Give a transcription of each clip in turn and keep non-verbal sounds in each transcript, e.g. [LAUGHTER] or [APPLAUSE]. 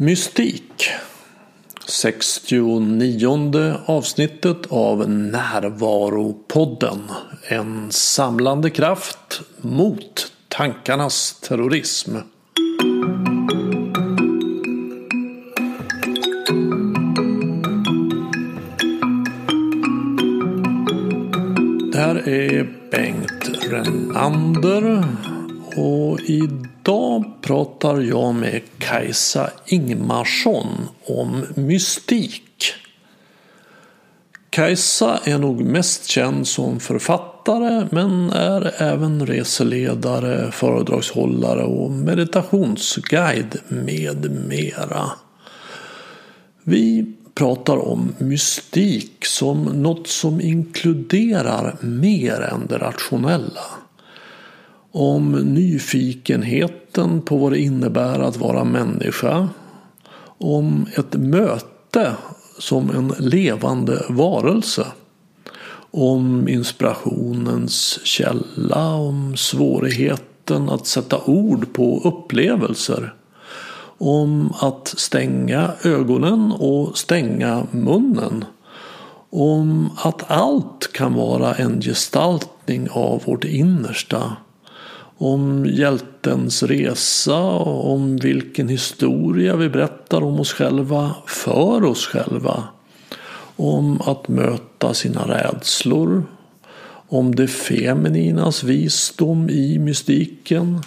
Mystik 69 avsnittet av Närvaropodden. En samlande kraft mot tankarnas terrorism. Det här är Bengt Renander och idag pratar jag med Kajsa Ingmarsson om mystik. Kajsa är nog mest känd som författare men är även reseledare, föredragshållare och meditationsguide med mera. Vi pratar om mystik som något som inkluderar mer än det rationella. Om nyfikenheten på vad det innebär att vara människa. Om ett möte som en levande varelse. Om inspirationens källa, om svårigheten att sätta ord på upplevelser. Om att stänga ögonen och stänga munnen. Om att allt kan vara en gestaltning av vårt innersta om hjältens resa, om vilken historia vi berättar om oss själva för oss själva. Om att möta sina rädslor. Om det femininas visdom i mystiken.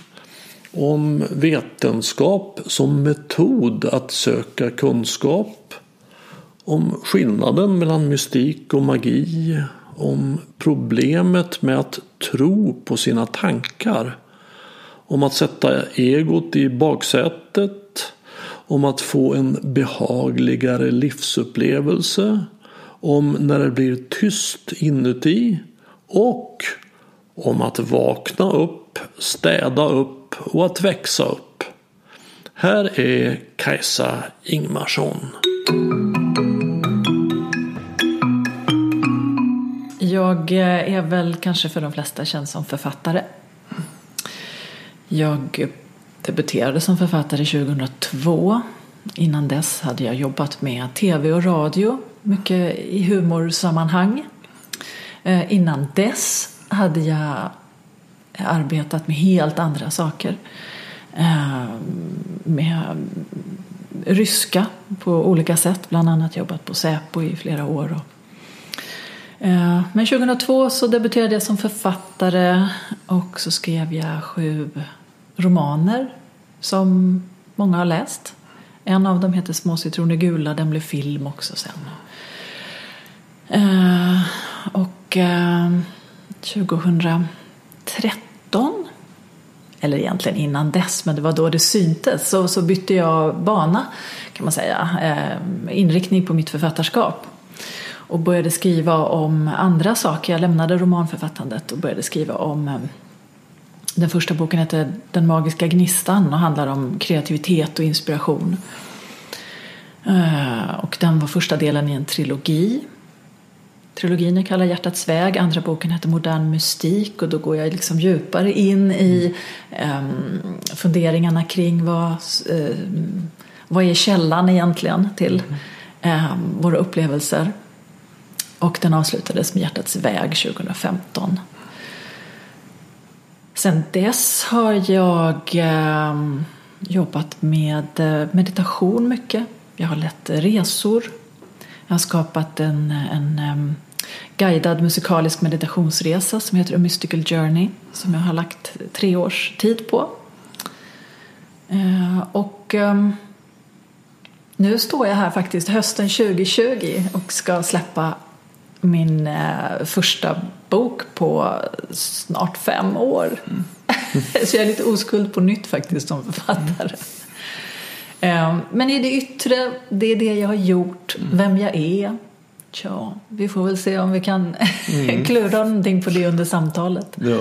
Om vetenskap som metod att söka kunskap. Om skillnaden mellan mystik och magi. Om problemet med att tro på sina tankar om att sätta egot i baksätet, om att få en behagligare livsupplevelse, om när det blir tyst inuti och om att vakna upp, städa upp och att växa upp. Här är Kajsa Ingmarsson. Jag eh, är väl kanske för de flesta känd som författare. Jag debuterade som författare 2002. Innan dess hade jag jobbat med tv och radio, mycket i humorsammanhang. Eh, innan dess hade jag arbetat med helt andra saker. Eh, med ryska på olika sätt, bland annat jobbat på Säpo i flera år. Eh, men 2002 så debuterade jag som författare och så skrev jag sju romaner som många har läst. En av dem heter Små citroner gula, den blev film också sen. Eh, och eh, 2013, eller egentligen innan dess, men det var då det syntes, så, så bytte jag bana kan man säga, eh, inriktning på mitt författarskap och började skriva om andra saker. Jag lämnade romanförfattandet och började skriva om eh, den första boken heter Den magiska gnistan och handlar om kreativitet och inspiration. Eh, och den var första delen i en trilogi. Trilogin är kallad Hjärtats väg, andra boken heter Modern mystik och då går jag liksom djupare in i um, funderingarna kring vad, uh, vad är källan egentligen till um, våra upplevelser. Och den avslutades med Hjärtats väg 2015. Sen dess har jag eh, jobbat med eh, meditation mycket. Jag har lett resor. Jag har skapat en, en um, guidad musikalisk meditationsresa som heter A Mystical Journey som jag har lagt tre års tid på. Eh, och um, nu står jag här faktiskt hösten 2020 och ska släppa min eh, första bok på snart fem år. Mm. [LAUGHS] så jag är lite oskuld på nytt faktiskt som författare. Mm. Men i det yttre, det är det jag har gjort, mm. vem jag är. Tja, vi får väl se om vi kan [LAUGHS] mm. klura någonting på det under samtalet. Ja.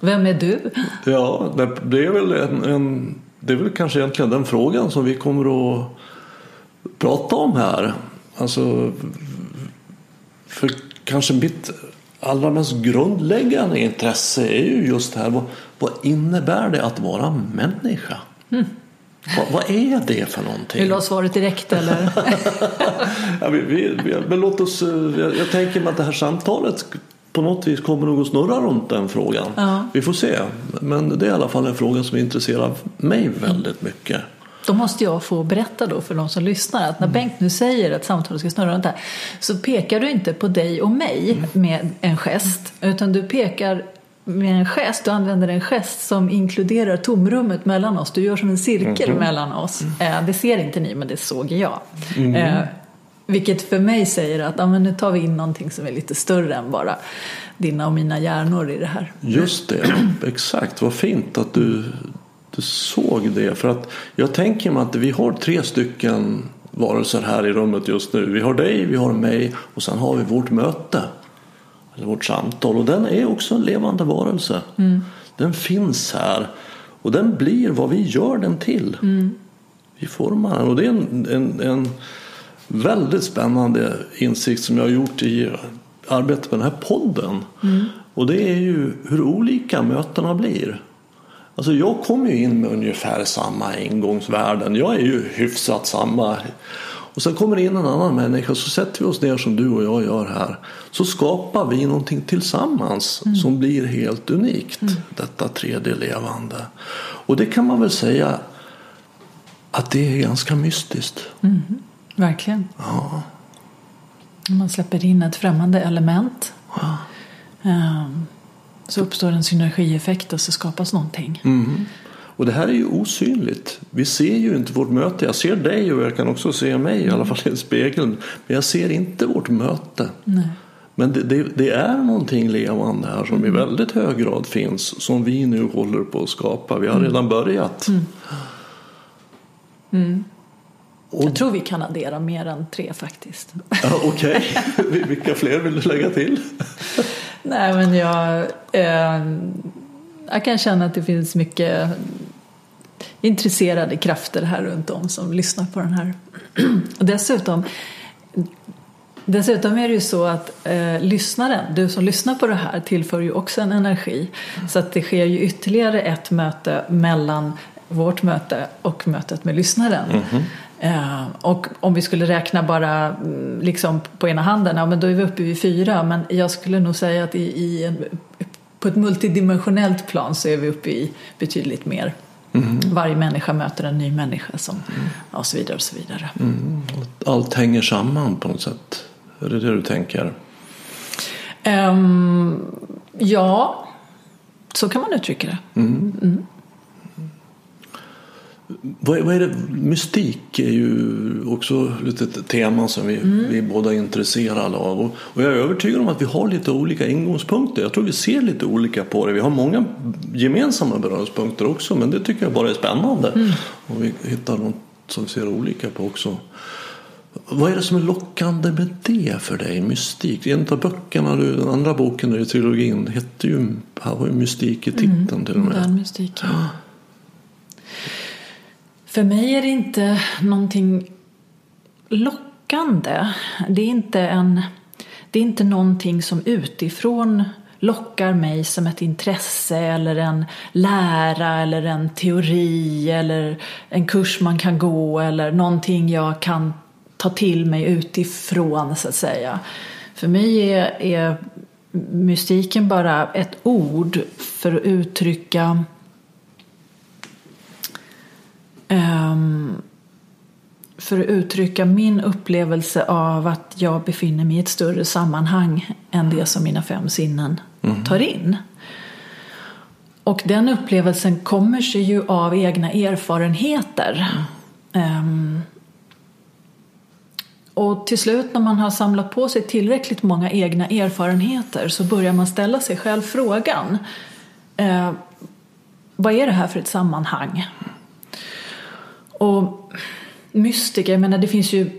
Vem är du? Ja, det är väl en, en, det är väl kanske egentligen den frågan som vi kommer att prata om här. Alltså, för kanske mitt allra mest grundläggande intresse är ju just det här. Vad, vad innebär det att vara människa? Mm. Vad, vad är det för någonting? Vill du ha svaret direkt eller? [LAUGHS] ja, vi, vi, vi, men låt oss, eh, jag, jag tänker mig att det här samtalet på något vis kommer nog att snurra runt den frågan. Ja. Vi får se. Men det är i alla fall en fråga som intresserar mig väldigt mycket. Då måste jag få berätta då för de som lyssnar att när Bengt nu säger att samtalet ska snurra runt här så pekar du inte på dig och mig med en gest utan du pekar med en gest, du använder en gest som inkluderar tomrummet mellan oss. Du gör som en cirkel mellan oss. Eh, det ser inte ni men det såg jag. Eh, vilket för mig säger att ja, men nu tar vi in någonting som är lite större än bara dina och mina hjärnor i det här. Just det, [CLEARS THROAT] exakt. Vad fint att du, du såg det. För att jag tänker mig att vi har tre stycken varelser här i rummet just nu. Vi har dig, vi har mig och sen har vi vårt möte. Eller vårt samtal. Och den är också en levande varelse. Den finns här. Och den blir vad vi gör den till. Vi formar den. Och det är en, en, en väldigt spännande insikt som jag har gjort i arbetet med den här podden. Och det är ju hur olika mötena blir. Alltså jag kommer ju in med ungefär samma ingångsvärden. Jag är ju hyfsat samma. Och sen kommer det in en annan människa så sätter vi oss ner som du och jag gör här. Så skapar vi någonting tillsammans som blir helt unikt. Detta tredje levande. Och det kan man väl säga att det är ganska mystiskt. Verkligen. Om man släpper in ett främmande element ehm, så uppstår en synergieffekt och så skapas någonting. Och det här är ju osynligt. Vi ser ju inte vårt möte. Jag ser dig och jag kan också se mig, i alla fall i spegeln. Men jag ser inte vårt möte. Nej. Men det, det, det är någonting levande här som i väldigt hög grad finns. Som vi nu håller på att skapa. Vi har redan börjat. Och, Jag tror vi kan addera mer än tre faktiskt. ja, Okej, [LAUGHS] vilka fler vill du lägga till? [LAUGHS] Nej men jag, eh, jag kan känna att det finns mycket intresserade krafter här runt om som lyssnar på den här. [CLEARS THROAT] Och dessutom, dessutom är det ju så att eh, lyssnaren, du som lyssnar på det här tillför ju också en energi. Så att det sker ju ytterligare ett möte mellan vårt möte och mötet med lyssnaren. Mhm. Eh, och om vi skulle räkna bara mm, liksom på ena handen, ja men då är vi uppe vid fyra. Men jag skulle nog säga att i, i en, på ett multidimensionellt plan så är vi uppe i betydligt mer. Varje människa möter en ny människa som, ja, och så vidare och så vidare. Allt hänger samman på något sätt. Är det det du tänker? Ehm, ja, så kan man uttrycka det. Vad är, vad är det? Mystik är ju också ett tema som vi, vi båda är intresserade av. Och, och jag är övertygad om att vi har lite olika ingångspunkter. Jag tror vi ser lite olika på det. Vi har många gemensamma beröringspunkter också men det tycker jag bara är spännande. Och vi hittar något som vi ser olika på också. Vad är det som är lockande med det för dig? Mystik? En av böckerna, den andra boken i trilogin hette ju, här var ju mystik i titeln till och med. Modern mystik. Ja. För mig är det inte någonting lockande. Det är inte, en, det är inte någonting som utifrån lockar mig som ett intresse eller en lära eller en teori eller en kurs man kan gå eller någonting jag kan ta till mig utifrån så att säga. För mig är, är mystiken bara ett ord för att uttrycka för att uttrycka min upplevelse av att jag befinner mig i ett större sammanhang än det som mina fem sinnen tar in. Och den upplevelsen kommer sig ju av egna erfarenheter. Ehm, och till slut när man har samlat på sig tillräckligt många egna erfarenheter så börjar man ställa sig själv frågan eh, vad är det här för ett sammanhang? Och mystiker, menar det finns ju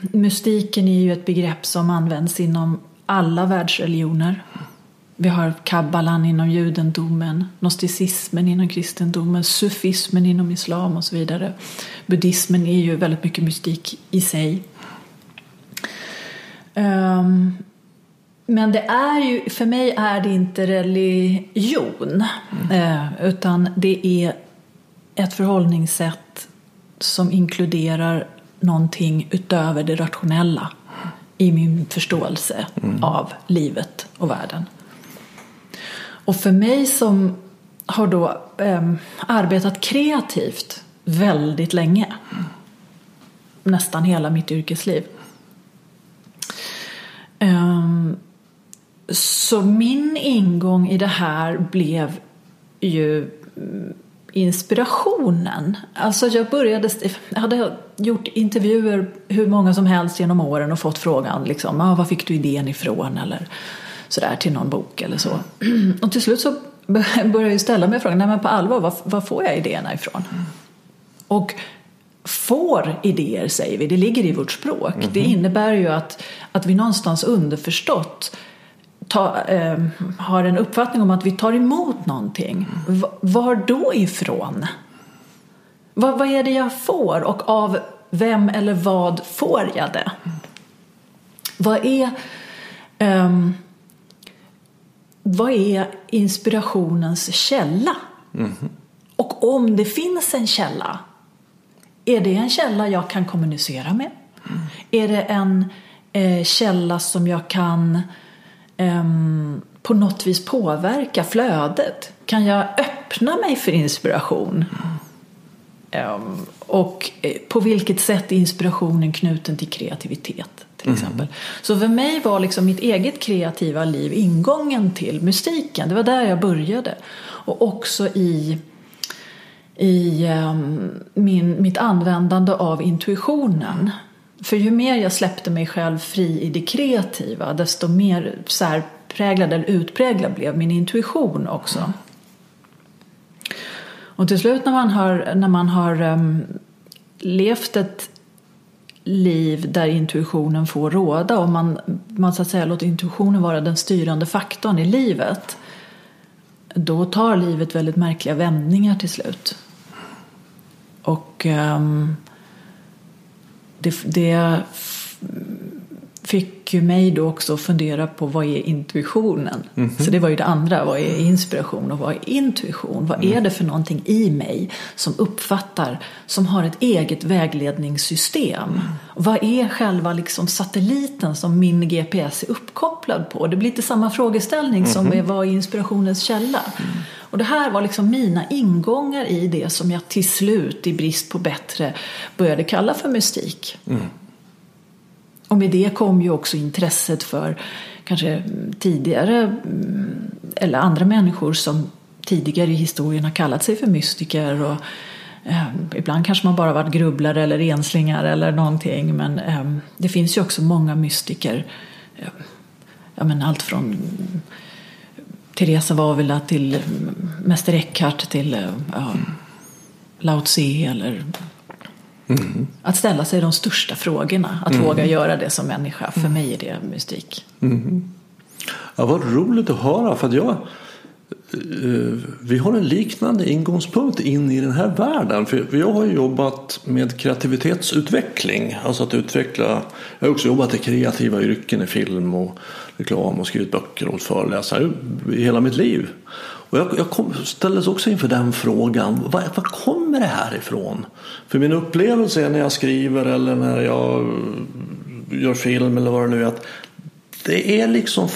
mystiken är ju ett begrepp som används inom alla världsreligioner. Vi har kabbalan inom judendomen, gnosticismen inom kristendomen, sufismen inom islam och så vidare. Buddhismen är ju väldigt mycket mystik i sig. Um, men det är ju, för mig är det inte religion. Mm. Uh, utan det är ett förhållningssätt som inkluderar någonting utöver det rationella i min förståelse av livet och världen. Och för mig som har då eh, arbetat kreativt väldigt länge, nästan hela mitt yrkesliv. Eh, så min ingång i det här blev ju inspirationen. Alltså jag började, jag hade gjort intervjuer hur många som helst genom åren och fått frågan liksom, ah, var fick du idén ifrån eller sådär till någon bok eller så. [CLEARS THROAT] Och till slut så började jag ställa mig frågan, nej men på allvar, var, var får jag idéerna ifrån? Och får idéer säger vi, det ligger i vårt språk. Mm -hmm. Det innebär ju att, att vi någonstans underförstått ta, eh, har en uppfattning om att vi tar emot någonting. V var då ifrån? Vad, vad är det jag får och av vem eller vad får jag det? Vad är, um, vad är inspirationens källa? Mm. Och om det finns en källa, är det en källa jag kan kommunicera med? Mm. Är det en eh, källa som jag kan um, på något vis påverka flödet? Kan jag öppna mig för inspiration? Um, och eh, på vilket sätt är inspirationen knuten till kreativitet? Till mm. exempel. Så för mig var liksom mitt eget kreativa liv ingången till mystiken. Det var där jag började. Och också i, i um, min, mitt användande av intuitionen. För ju mer jag släppte mig själv fri i det kreativa desto mer särpräglad eller utpräglad blev min intuition också. Och till slut när man har, när man har um, levt ett liv där intuitionen får råda och man, man så att säga låter intuitionen vara den styrande faktorn i livet då tar livet väldigt märkliga vändningar till slut. Och um, det, det fick ju mig då också fundera på vad är intuitionen? Mm -hmm. Så det var ju det andra, vad är inspiration och vad är intuition? Vad mm. är det för någonting i mig som uppfattar, som har ett eget vägledningssystem? Mm. Vad är själva liksom satelliten som min GPS är uppkopplad på? Det blir lite samma frågeställning -hmm. som är vad är inspirationens källa? Och det här var liksom mina ingångar i det som jag till slut, i brist på bättre, började kalla för mystik. Mm. Och med det kom ju också intresset för kanske tidigare mm, eller andra människor som tidigare i historien har kallat sig för mystiker. Och, eh, ibland kanske man bara varit grubblare eller enslingar eller någonting. Men eh, det finns ju också många mystiker. Eh, ja, men allt från Teresa Vavila till Mäster Eckhart till eh, ja, Lao Tse eller Mm. Att ställa sig de största frågorna, att mm. våga göra det som människa. För mig är det mystik. Mm. Ja, vad roligt att höra. För att jag, eh, vi har en liknande ingångspunkt in i den här världen. För jag har jobbat med kreativitetsutveckling. Alltså att utveckla. Jag har också jobbat i kreativa yrken i film och reklam och skrivit böcker och föreläsare i hela mitt liv. Och jag, jag kom, ställdes också inför den frågan. Var, var kommer det här ifrån? För min upplevelse är när jag skriver eller när jag gör film eller vad det nu är. Att det är liksom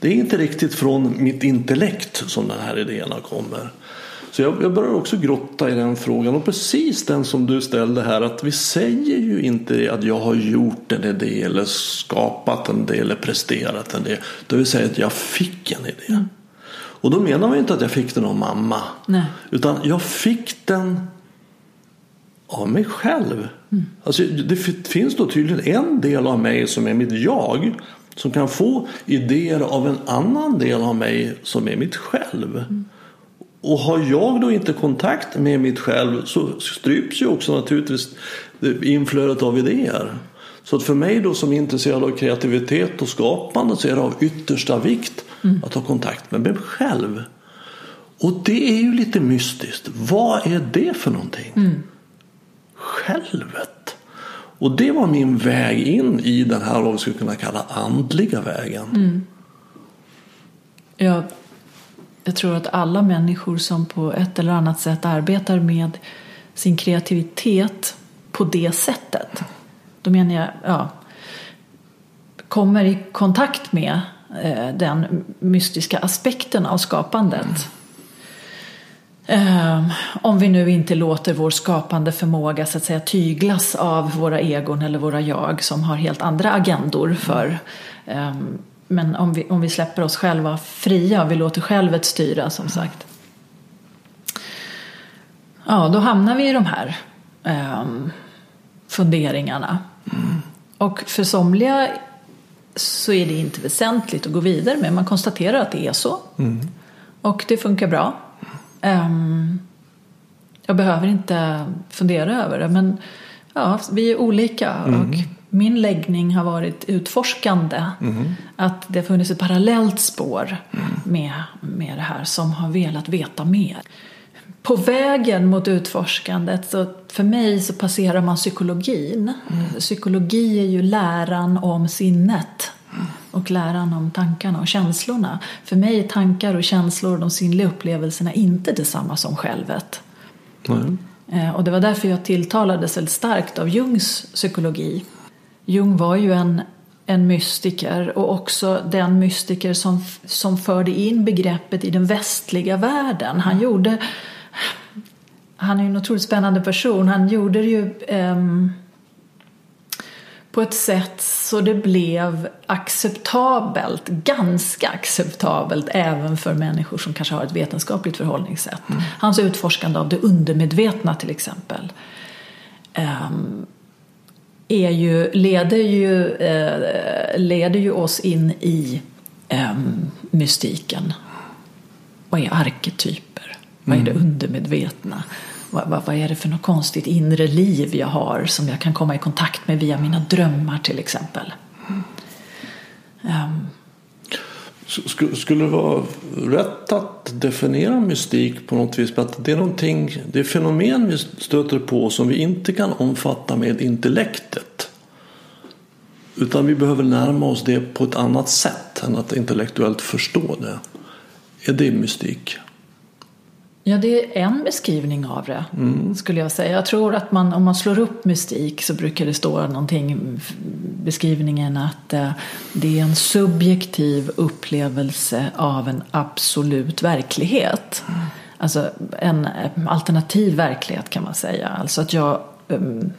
det är inte riktigt från mitt intellekt som den här idéerna kommer. Så jag, jag börjar också grotta i den frågan och precis den som du ställde här att vi säger ju inte att jag har gjort en idé eller skapat en idé eller presterat en idé. Det vill säga att jag fick en idé. Mm. Och då menar man inte att jag fick den av mamma. Nej. Utan jag fick den av mig själv. Mm. Alltså, det finns då tydligen en del av mig som är mitt jag. Som kan få idéer av en annan del av mig som är mitt själv. Mm. Och har jag då inte kontakt med mitt själv så stryps ju också naturligtvis inflödet av idéer. Så att för mig då som är intresserad av kreativitet och skapande så är det av yttersta vikt mm. att ha kontakt med mig själv. Och det är ju lite mystiskt. Vad är det för någonting? Mm. Självet. Och det var min väg in i den här vad vi skulle kunna kalla andliga vägen. Mm. Ja, jag tror att alla människor som på ett eller annat sätt arbetar med sin kreativitet på det sättet. Då menar jag, ja, kommer i kontakt med eh, den mystiska aspekten av skapandet. Eh, om vi nu inte låter vår skapande förmåga så att säga tyglas av våra egon eller våra jag som har helt andra agendor för eh, men om vi, om vi släpper oss själva fria och vi låter självet styra som sagt. Ja, då hamnar vi i de här eh, funderingarna. Mm. Och för somliga så är det inte väsentligt att gå vidare med. Man konstaterar att det är så. Mm. Och det funkar bra. Um, jag behöver inte fundera över det. Men ja, vi är olika. Mm. Och min läggning har varit utforskande. Mm. Att det har funnits ett parallellt spår med, med det här som har velat veta mer. På vägen mot utforskandet, så för mig så passerar man psykologin. Mm. Psykologi är ju läran om sinnet och läran om tankarna och känslorna. För mig är tankar och känslor och de sinnliga upplevelserna inte detsamma som självet. Mm. Och det var därför jag tilltalades väldigt starkt av Jungs psykologi. Jung var ju en, en mystiker och också den mystiker som, som förde in begreppet i den västliga världen. Han gjorde han är ju en otroligt spännande person. Han gjorde det ju um, på ett sätt så det blev acceptabelt, ganska acceptabelt även för människor som kanske har ett vetenskapligt förhållningssätt. Mm. Hans utforskande av det undermedvetna till exempel um, är ju, leder, ju, uh, leder ju oss in i um, mystiken. Vad är arketyper? Vad är det mm. undermedvetna? Vad, vad, vad, är det för något konstigt inre liv jag har som jag kan komma i kontakt med via mina drömmar till exempel? Um. Skulle det vara rätt att definiera mystik på något vis? Att det är någonting, det är fenomen vi stöter på som vi inte kan omfatta med intellektet. Utan vi behöver närma oss det på ett annat sätt än att intellektuellt förstå det. Är det mystik? Ja, det är en beskrivning av det mm. skulle jag säga. Jag tror att man, om man slår upp mystik så brukar det stå någonting beskrivningen att eh, det är en subjektiv upplevelse av en absolut verklighet. Mm. Alltså en alternativ verklighet kan man säga. Alltså att jag, um,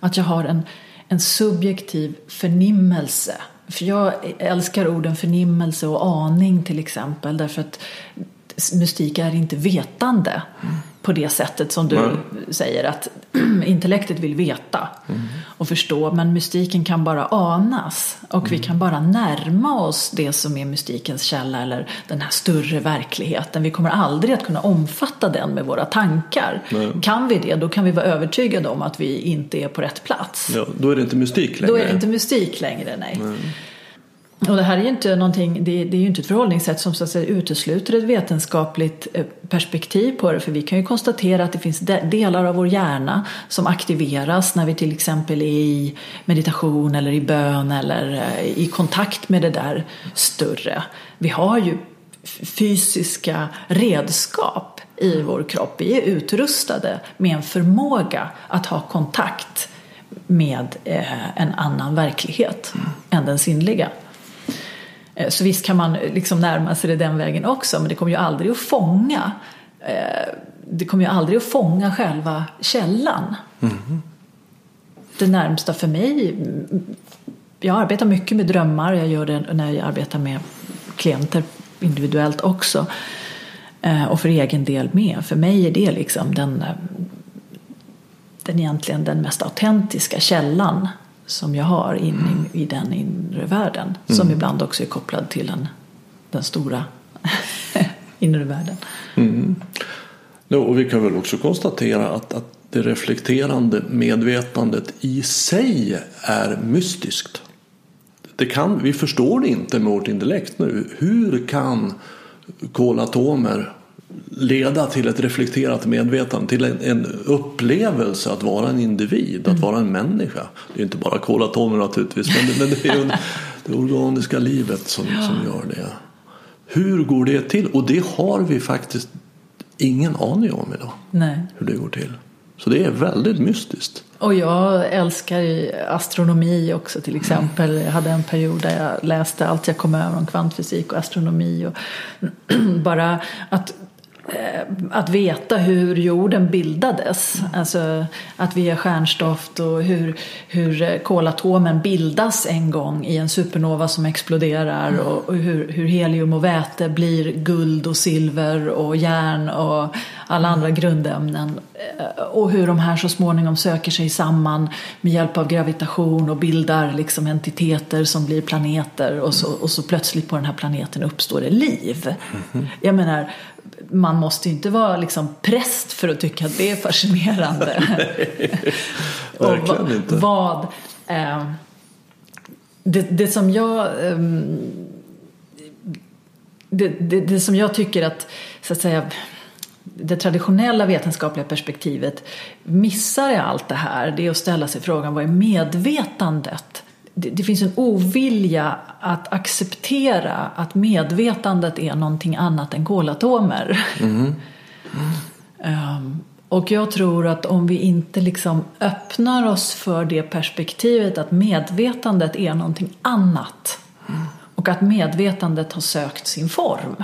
att jag har en, en subjektiv förnimmelse för jag älskar orden förnimmelse och aning till exempel därför att mystik är inte vetande mm. på det sättet som du mm. säger att [CLEARS THROAT] intellektet vill veta mm. och förstå men mystiken kan bara anas och vi mm. kan bara närma oss det som är mystikens källa eller den här större verkligheten. Vi kommer aldrig att kunna omfatta den med våra tankar. Kan vi det då kan vi vara övertygade om att vi inte är på rätt plats. Ja, då är det inte mystik längre. Då är det inte mystik längre, nej. Och det här är ju inte någonting, det, det är ju inte ett förhållningssätt som så att säga, utesluter ett vetenskapligt eh, perspektiv på det. För vi kan ju konstatera att det finns delar av vår hjärna som aktiveras när vi till exempel är i meditation eller i bön eller eh, i kontakt med det där större. Vi har ju fysiska redskap i vår kropp. Vi är utrustade med en förmåga att ha kontakt med eh, en annan verklighet mm. än den sinnliga. Eh, så visst kan man liksom närma sig det den vägen också men det kommer ju aldrig att fånga eh, det kommer ju aldrig att fånga själva källan. Mm. Det närmsta för mig, jag arbetar mycket med drömmar, jag gör det när jag arbetar med klienter individuellt också eh, och för egen del med. För mig är det liksom den, den egentligen den mest autentiska källan som jag har in i, i den inre världen. Mm. Som ibland också är kopplad till en, den stora [LAUGHS] inre världen. Mm. Ja, och vi kan väl också konstatera att, att det reflekterande medvetandet i sig är mystiskt. Det kan, vi förstår det inte med vårt intellekt nu. Hur kan kolatomer leda till ett reflekterat medvetande, till en, en upplevelse att vara en individ, mm. att vara en människa. Det är inte bara kolatomer naturligtvis, men det, men det är ju [LAUGHS] det organiska livet som, ja. som gör det. Hur går det till? Och det har vi faktiskt ingen aning om idag. Nej. Hur det går till. Så det är väldigt mystiskt. Och jag älskar astronomi också till exempel. Jag hade en period där jag läste allt jag kom över om kvantfysik och astronomi. Och [CLEARS THROAT] bara att att veta hur jorden bildades. Alltså att vi är stjärnstoft och hur, hur kolatomen bildas en gång i en supernova som exploderar mm. och, och hur, hur, helium och väte blir guld och silver och järn och alla andra grundämnen. Eh, och hur de här så småningom söker sig samman med hjälp av gravitation och bildar liksom entiteter som blir planeter och så, och så plötsligt på den här planeten uppstår det liv. Mm. Jag menar, man måste inte vara liksom präst för att tycka att det är fascinerande. [LAUGHS] [LAUGHS] Verkligen inte. Vad, eh, det, det, som jag eh, det, det, det, som jag tycker att, så att säga, det traditionella vetenskapliga perspektivet missar i allt det här det är att ställa sig frågan vad är medvetandet? Det, det, finns en ovilja att acceptera att medvetandet är någonting annat än kolatomer. Mm. Mm. um, och jag tror att om vi inte liksom öppnar oss för det perspektivet att medvetandet är någonting annat mm. och att medvetandet har sökt sin form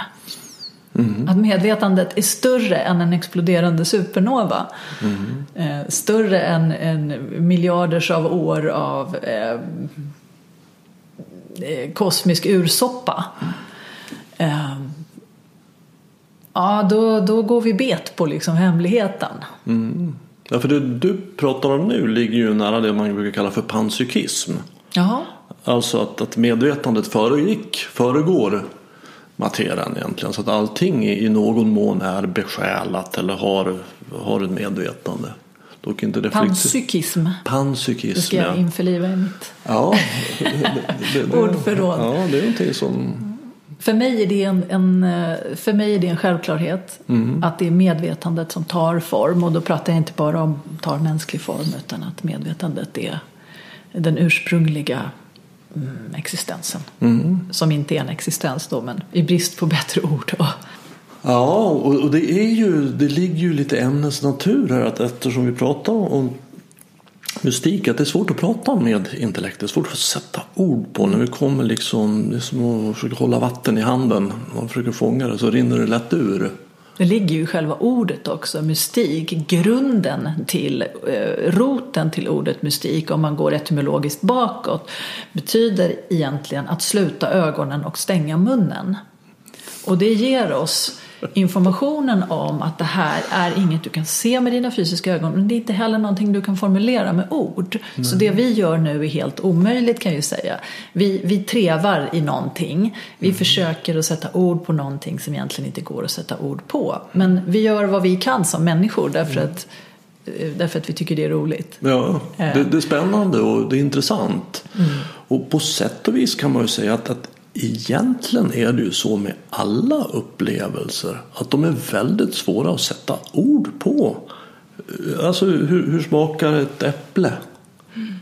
Mm. Att medvetandet är större än en exploderande supernova. Mm. Eh, större än, än miljarders av år av eh, eh kosmisk ursoppa. Eh, ja, då, då går vi bet på liksom hemligheten. Mm. Ja, för det du pratar om nu ligger ju nära det man brukar kalla för panpsykism. Jaha. Alltså att, att medvetandet föregick, föregår materian egentligen. Så att allting i någon mån är besjälat eller har, har ett medvetande. Dock inte Panpsykism. Panpsykism, Det ska jag införliva i mitt ja, [LAUGHS] ordförråd. Ja, det är någonting som... För mig är det en, en, för mig är det en självklarhet mm. att det är medvetandet som tar form. Och då pratar jag inte bara om tar mänsklig form utan att medvetandet är den ursprungliga mm, existensen. Mm. Som inte är en existens då, men i brist på bättre ord. Då. Ja, och det, är ju, det ligger ju lite ämnets natur här att eftersom vi pratar om mystik att det är svårt att prata med intellektet, det är svårt att sätta ord på när vi kommer liksom, det är som att försöka hålla vatten i handen, man försöker fånga det så rinner det lätt ur. Det ligger ju i själva ordet också, mystik. Grunden till, eh, roten till ordet mystik om man går etymologiskt bakåt betyder egentligen att sluta ögonen och stänga munnen. Och det ger oss informationen om att det här är inget du kan se med dina fysiska ögon men det är inte heller någonting du kan formulera med ord. Mm. Så det vi gör nu är helt omöjligt kan jag ju säga. Vi, vi trevar i någonting. Vi mm. försöker att sätta ord på någonting som egentligen inte går att sätta ord på. Men vi gör vad vi kan som människor därför mm. att eh, Därför att vi tycker det är roligt. Ja, det, eh. det är spännande och det är intressant. Mm. Och på sätt och vis kan man ju säga att, att Egentligen är det ju så med alla upplevelser att de är väldigt svåra att sätta ord på. Alltså hur, hur smakar ett äpple? Mm.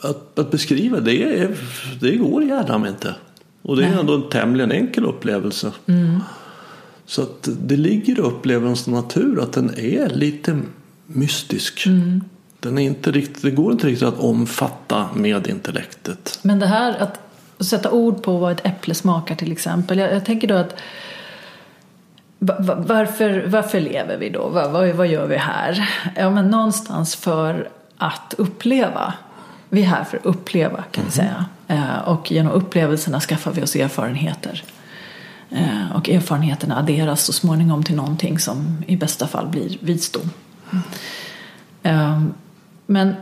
Att, att, beskriva det, är, det går gärna inte. Och det är Nej. ändå en tämligen enkel upplevelse. Mm. Så att det ligger i upplevelsens natur att den är lite mystisk. Mm. Den är inte riktigt, det går inte riktigt att omfatta med intellektet. Men det här att och sätta ord på vad ett äpple smakar till exempel. Jag, jag tänker då att varför, varför lever vi då? Vad, vad, vad, gör vi här? Ja, men någonstans för att uppleva. Vi är här för att uppleva kan vi säga. Eh, och genom upplevelserna skaffar vi oss erfarenheter. Eh, och erfarenheterna adderas så småningom till någonting som i bästa fall blir visdom. Eh, men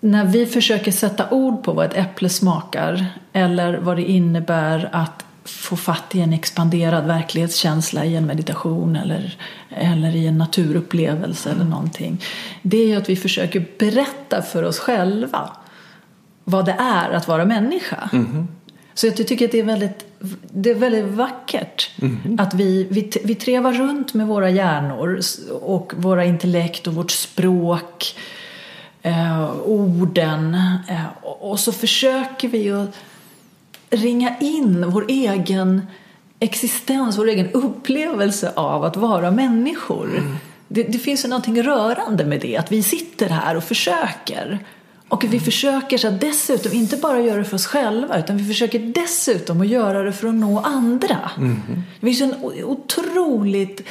när vi försöker sätta ord på vad ett äpple smakar eller vad det innebär att få fatt i en expanderad verklighetskänsla i en meditation eller, eller i en naturupplevelse eller någonting. Det är ju att vi försöker berätta för oss själva vad det är att vara människa. Mm. Så jag tycker att det är väldigt, det är väldigt vackert mm. att vi, vi, vi trevar runt med våra hjärnor och våra intellekt och vårt språk eh, orden eh, och så försöker vi att ringa in vår egen existens, vår egen upplevelse av att vara människor. Det, det finns ju någonting rörande med det, att vi sitter här och försöker. Och vi försöker så dessutom inte bara göra det för oss själva utan vi försöker dessutom att göra det för att nå andra. Det finns en otroligt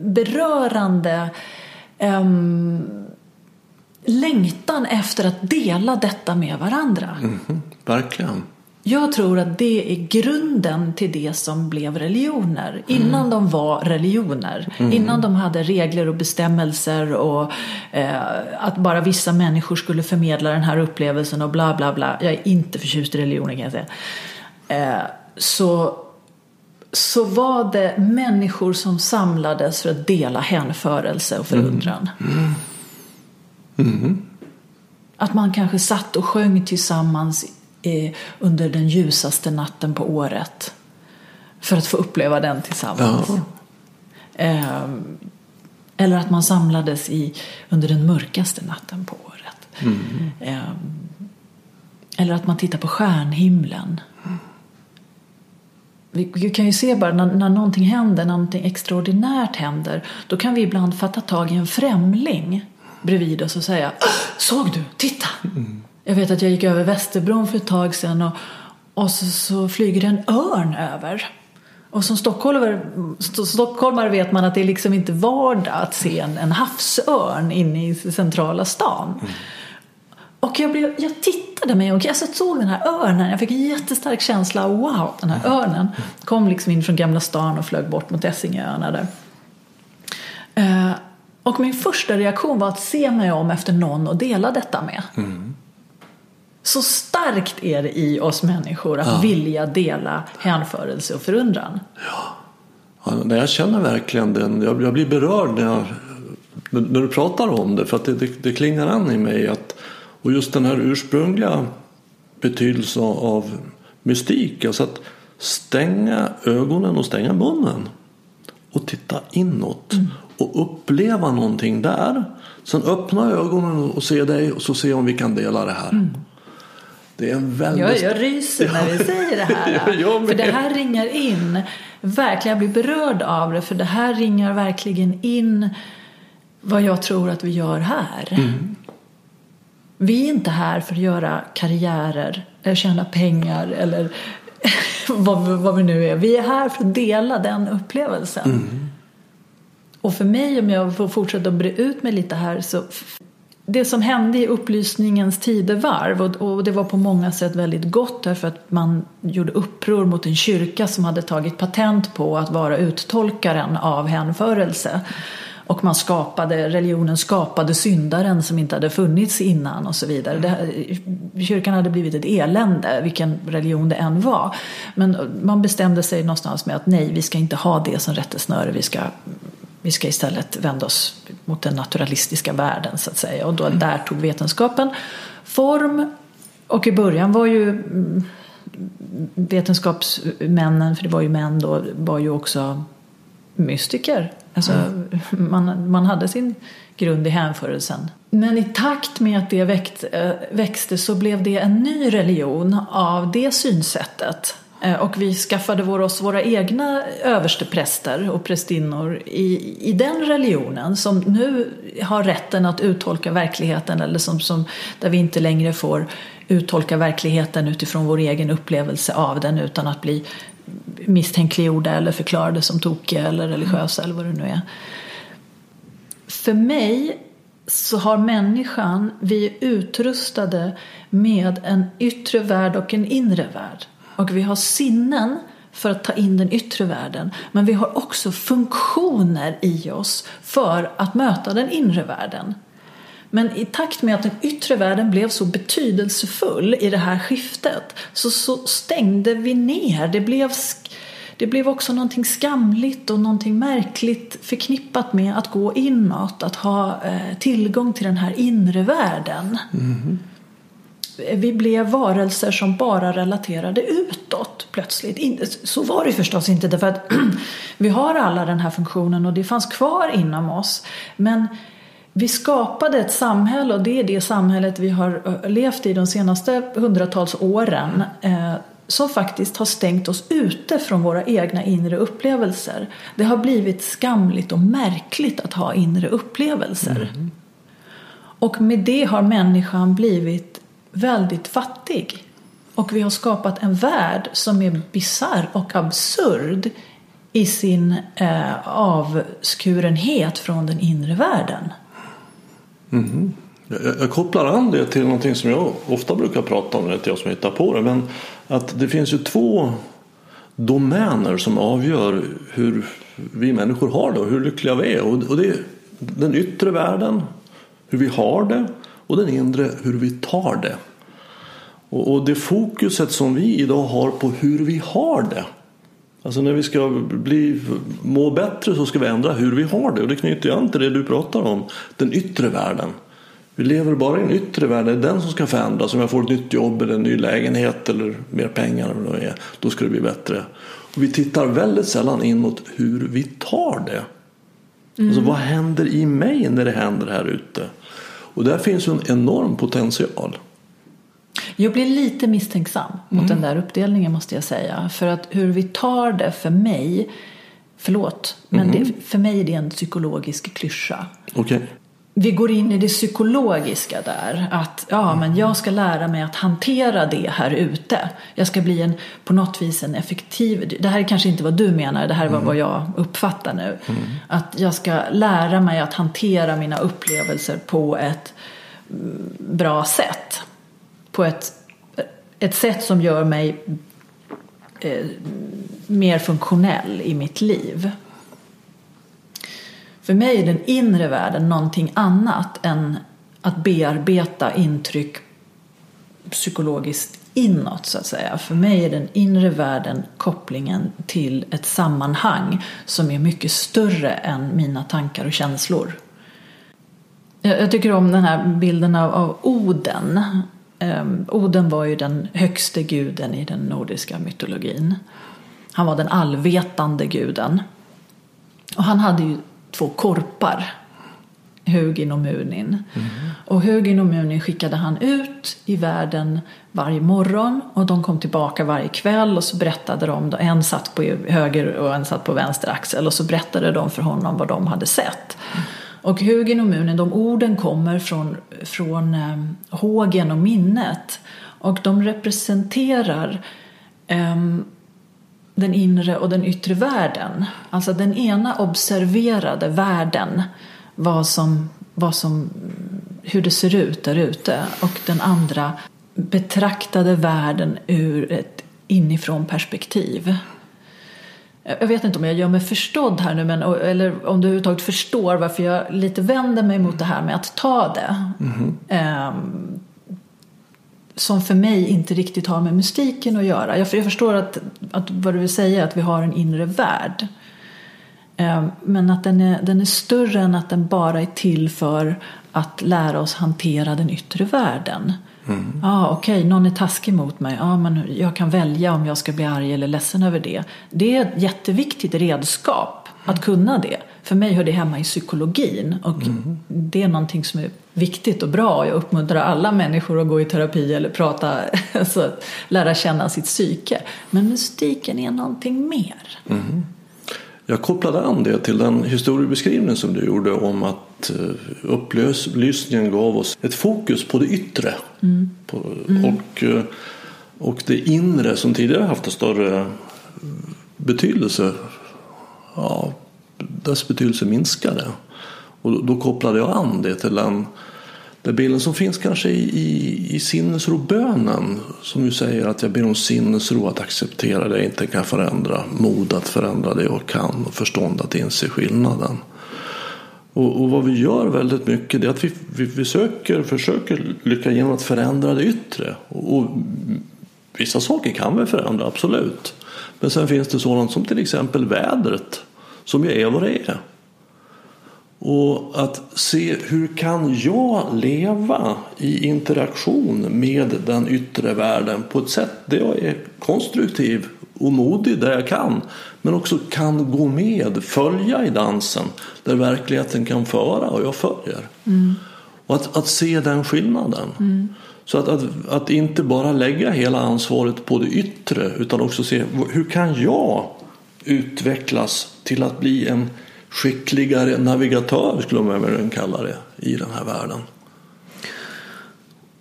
berörande um, längtan efter att dela detta med varandra. Mhm, verkligen. Jag tror att det är grunden till det som blev religioner. Innan de var religioner. Innan de hade regler och bestämmelser och eh, att bara vissa människor skulle förmedla den här upplevelsen och bla bla bla. Jag är inte förtjust i religioner kan jag säga. Eh, så, så var det människor som samlades för att dela hänförelse och förundran. Att man kanske satt och sjöng tillsammans eh, under den ljusaste natten på året. För att få uppleva den tillsammans. Ja. Ehm, eller att man samlades i, under den mörkaste natten på året. Ehm, eller att man tittar på stjärnhimlen. Vi, vi kan ju se bara när, när någonting händer, när någonting extraordinärt händer. Då kan vi ibland fatta tag i en främling bredvid oss och säga Såg du? Titta! Jag vet att jag gick över Västerbron för ett tag sedan och, och så, så flyger det en örn över. Och som stockholmare, st- stockholmare vet man att det är liksom inte vardag att se en, en havsörn inne i centrala stan. Och jag, blev, jag tittade mig och jag såg den här örnen. Jag fick en jättestark känsla av wow, den här örnen kom liksom in från Gamla stan och flög bort mot Essingeöarna där. Eh, och min första reaktion var att se mig om efter någon att dela detta med. Så starkt är det i oss människor att vilja dela hänförelse och förundran. Ja, nej, jag känner verkligen den. Jag, jag blir berörd när, jag, när, du pratar om det. För att det, det, det klingar an i mig. Att, och just den här ursprungliga betydelsen av mystik. Alltså att stänga ögonen och stänga munnen. Och titta inåt. Och uppleva någonting där. Sen öppna ögonen och se dig och så se om vi kan dela det här. Det är en väldigt... Jag, jag ryser när vi säger det här. [LAUGHS] För det här ringar in. Verkligen, jag blir berörd av det. För det här ringar verkligen in vad jag tror att vi gör här. Mm. Vi är inte här för att göra karriärer eller tjäna pengar eller [LAUGHS] vad, vi- vad vi nu är. Vi är här för att dela den upplevelsen. Mm. Och för mig, om jag får fortsätta att bre ut mig lite här, så det som hände i upplysningens tidevarv och, det var på många sätt väldigt gott därför att man gjorde uppror mot en kyrka som hade tagit patent på att vara uttolkaren av hänförelse. Och man skapade, religionen skapade syndaren som inte hade funnits innan och så vidare. Det, kyrkan hade blivit ett elände, vilken religion det än var. Men man bestämde sig någonstans med att nej, vi ska inte ha det som rättesnöre. Vi ska, vi ska istället vända oss mot den naturalistiska världen så att säga. Och då, där tog vetenskapen form. Och i början var ju mm, vetenskapsmännen, för det var ju män då, var ju också mystiker. Alltså, [LAUGHS] man, man hade sin grund i hänförelsen. Men i takt med att det växt, eh, växte så blev det en ny religion av det synsättet. Eh, och vi skaffade vår, oss våra egna överstepräster och prästinnor i, i den religionen som nu har rätten att uttolka verkligheten eller som, som, där vi inte längre får uttolka verkligheten utifrån vår egen upplevelse av den utan att bli misstänkliggjorda eller förklarade som tokiga eller religiösa eller vad det nu är. För mig så har människan, vi är utrustade med en yttre värld och en inre värld. Och vi har sinnen för att ta in den yttre världen. Men vi har också funktioner i oss för att möta den inre världen. Men i takt med att den yttre världen blev så betydelsefull i det här skiftet så, så stängde vi ner. Det blev, det blev också någonting skamligt och någonting märkligt förknippat med att gå inåt, att ha eh, tillgång till den här inre världen. Mm-hmm. Vi blev varelser som bara relaterade utåt plötsligt. Så var det förstås inte därför att [CLEARS THROAT] vi har alla den här funktionen och det fanns kvar inom oss. Men vi skapade ett samhälle och det är det samhället vi har levt i de senaste hundratals åren. eh, som faktiskt har stängt oss ute från våra egna inre upplevelser. Det har blivit skamligt och märkligt att ha inre upplevelser. Mm. Och med det har människan blivit väldigt fattig. Och vi har skapat en värld som är bizarr och absurd i sin eh, avskurenhet från den inre världen. Mm. Jag, jag, kopplar an det till någonting som jag ofta brukar prata om, det är inte jag som hittar på det, men att det finns ju två domäner som avgör hur vi människor har det och hur lyckliga vi är. Och det är den yttre världen, hur vi har det och den inre, hur vi tar det. Och det fokuset som vi idag har på hur vi har det. Alltså när vi ska bli, må bättre så ska vi ändra hur vi har det. Och det knyter an till det du pratar om, den yttre världen. Vi lever bara i en yttre värld, det är den som ska förändras. Om jag får ett nytt jobb eller en ny lägenhet eller mer pengar, eller vad det är, då ska det bli bättre. Och vi tittar väldigt sällan inåt hur vi tar det. Mm. Alltså vad händer i mig när det händer här ute? Och där finns en enorm potential. Jag blir lite misstänksam mot mm. den där uppdelningen måste jag säga. För att hur vi tar det för mig, förlåt, men mm. det, för mig är det en psykologisk klyscha. Okay vi går in i det psykologiska där. Att ja, men jag ska lära mig att hantera det här ute. Jag ska bli en, på något vis en effektiv... Det här är kanske inte vad du menar, det här var mm. vad jag uppfattar nu. Mm. Att jag ska lära mig att hantera mina upplevelser på ett mm, bra sätt. På ett, ett sätt som gör mig eh, mer funktionell i mitt liv. För mig är den inre världen någonting annat än att bearbeta intryck psykologiskt inåt så att säga. För mig är den inre världen kopplingen till ett sammanhang som är mycket större än mina tankar och känslor. Jag tycker om den här bilden av, av Oden. Um, Oden var ju den högste guden i den nordiska mytologin. Han var den allvetande guden. Och han hade ju två korpar. Hugin och Munin. Mm. Och Hugin och Munin skickade han ut i världen varje morgon och de kom tillbaka varje kväll och så berättade de, en satt på höger och en satt på vänster axel och så berättade de för honom vad de hade sett. Mm. Och Hugin och Munin, de orden kommer från, från eh, hågen och minnet och de representerar eh, den inre och den yttre världen. Alltså den ena observerade världen, vad som, vad som, hur det ser ut där ute och den andra betraktade världen ur ett inifrån perspektiv. Jag vet inte om jag gör mig förstådd här nu, men, eller om du överhuvudtaget förstår varför jag lite vänder mig mot det här med att ta det. Mm. Som för mig inte riktigt har med mystiken att göra. Jag, förstår att, att vad du vill säga, att vi har en inre värld. Ehm, men att den är, den är större än att den bara är till för att lära oss hantera den yttre världen. Mm. Ah, Okej, okay, någon är taskig mot mig. Ah, men jag kan välja om jag ska bli arg eller ledsen över det. Det är ett jätteviktigt redskap att kunna det. För mig hör det hemma i psykologin och mm. det är någonting som är viktigt och bra. Jag uppmuntrar alla människor att gå i terapi eller prata, [LAUGHS] alltså lära känna sitt psyke. Men mystiken är någonting mer. Mm. Jag kopplade an det till den historiebeskrivning som du gjorde om att eh, upplysningen gav oss ett fokus på det yttre. Mm. mm. Och, eh, och det inre som tidigare haft en större betydelse ja, dess betydelse minskade. Och då kopplade jag an det till den, den bilden som finns kanske i, i, i sinnesrobönen. Som ju säger att jag ber om sinnesro att acceptera det jag inte kan förändra. Mod att förändra det jag kan och förstånd att inse skillnaden. Och, och vad vi gör väldigt mycket är att vi, vi, vi söker, försöker lycka genom att förändra det yttre. Och, och vissa saker kan vi förändra, absolut. Men sen finns det sådant som till exempel vädret som ju är vad det är. Och att se hur kan jag leva i interaktion med den yttre världen på ett sätt där jag är konstruktiv och modig där jag kan. Men också kan gå med, följa i dansen där verkligheten kan föra och jag följer. Mm. Och att, att se den skillnaden. Mm. Så att, att, att inte bara lägga hela ansvaret på det yttre utan också se hur kan jag utvecklas till att bli en skickligare navigatör skulle man väl kalla det i den här världen.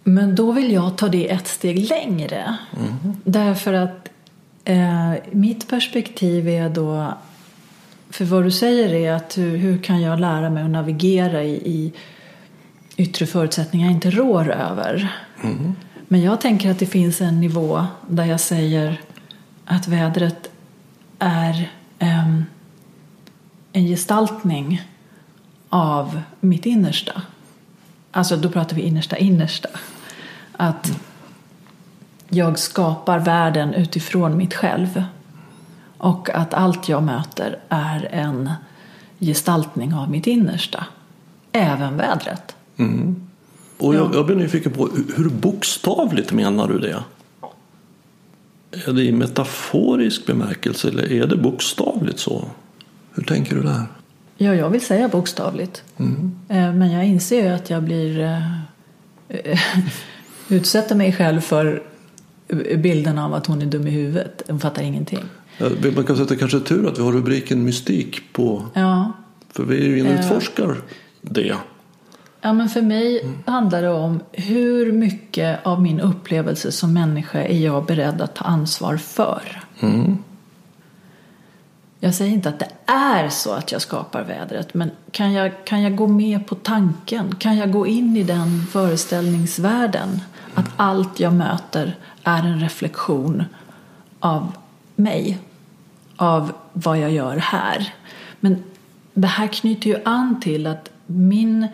Men då vill jag ta det ett steg längre. Mm. Därför att eh, mitt perspektiv är då för vad du säger är att hur, hur kan jag lära mig att navigera i, i yttre förutsättningar jag inte rår över. Mm. Men jag tänker att det finns en nivå där jag säger att vädret är um, en gestaltning av mitt innersta. Alltså då pratar vi innersta innersta. Att jag skapar världen utifrån mitt själv. Och att allt jag möter är en gestaltning av mitt innersta. Även vädret. Mm. Och jag, jag blir nyfiken på hur bokstavligt menar du det? Är det i metaforisk bemärkelse eller är det bokstavligt så? Hur tänker du där? Ja, jag vill säga bokstavligt. Mm. Eh, men jag inser ju att jag blir äh, [LAUGHS] utsätter mig själv för bilden av att hon är dum i huvudet. Hon fattar ingenting. Man kan säga att det kanske är tur att vi har rubriken mystik på. Ja. För vi utforskar det. Ja, men för mig mm. handlar det om hur mycket av min upplevelse som människa är jag beredd att ta ansvar för. Mm. Jag säger inte att det är så att jag skapar vädret, men kan jag, kan jag gå med på tanken? Kan jag gå in i den föreställningsvärlden? Att allt jag möter är en reflektion av mig, av vad jag gör här. Men det här knyter ju an till att min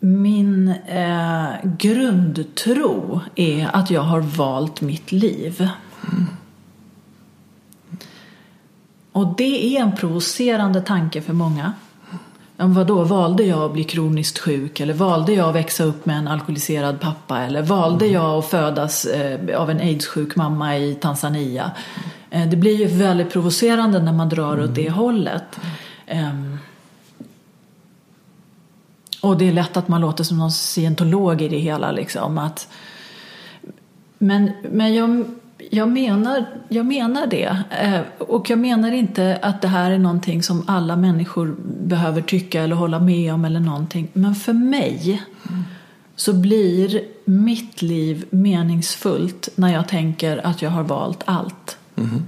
min eh, grundtro är att jag har valt mitt liv. Mm. Och det är en provocerande tanke för många. Vad då valde jag att bli kroniskt sjuk eller valde jag att växa upp med en alkoholiserad pappa eller valde mm. jag att födas eh, av en aidssjuk mamma i Tanzania? Eh, det blir ju väldigt provocerande när man drar mm. åt det hållet. Um, och det är lätt att man låter som någon scientolog i det hela. Liksom, att, men men jag, jag, menar, jag menar det. Eh, och jag menar inte att det här är någonting som alla människor behöver tycka eller hålla med om eller någonting. Men för mig mm. så blir mitt liv meningsfullt när jag tänker att jag har valt allt. Mm.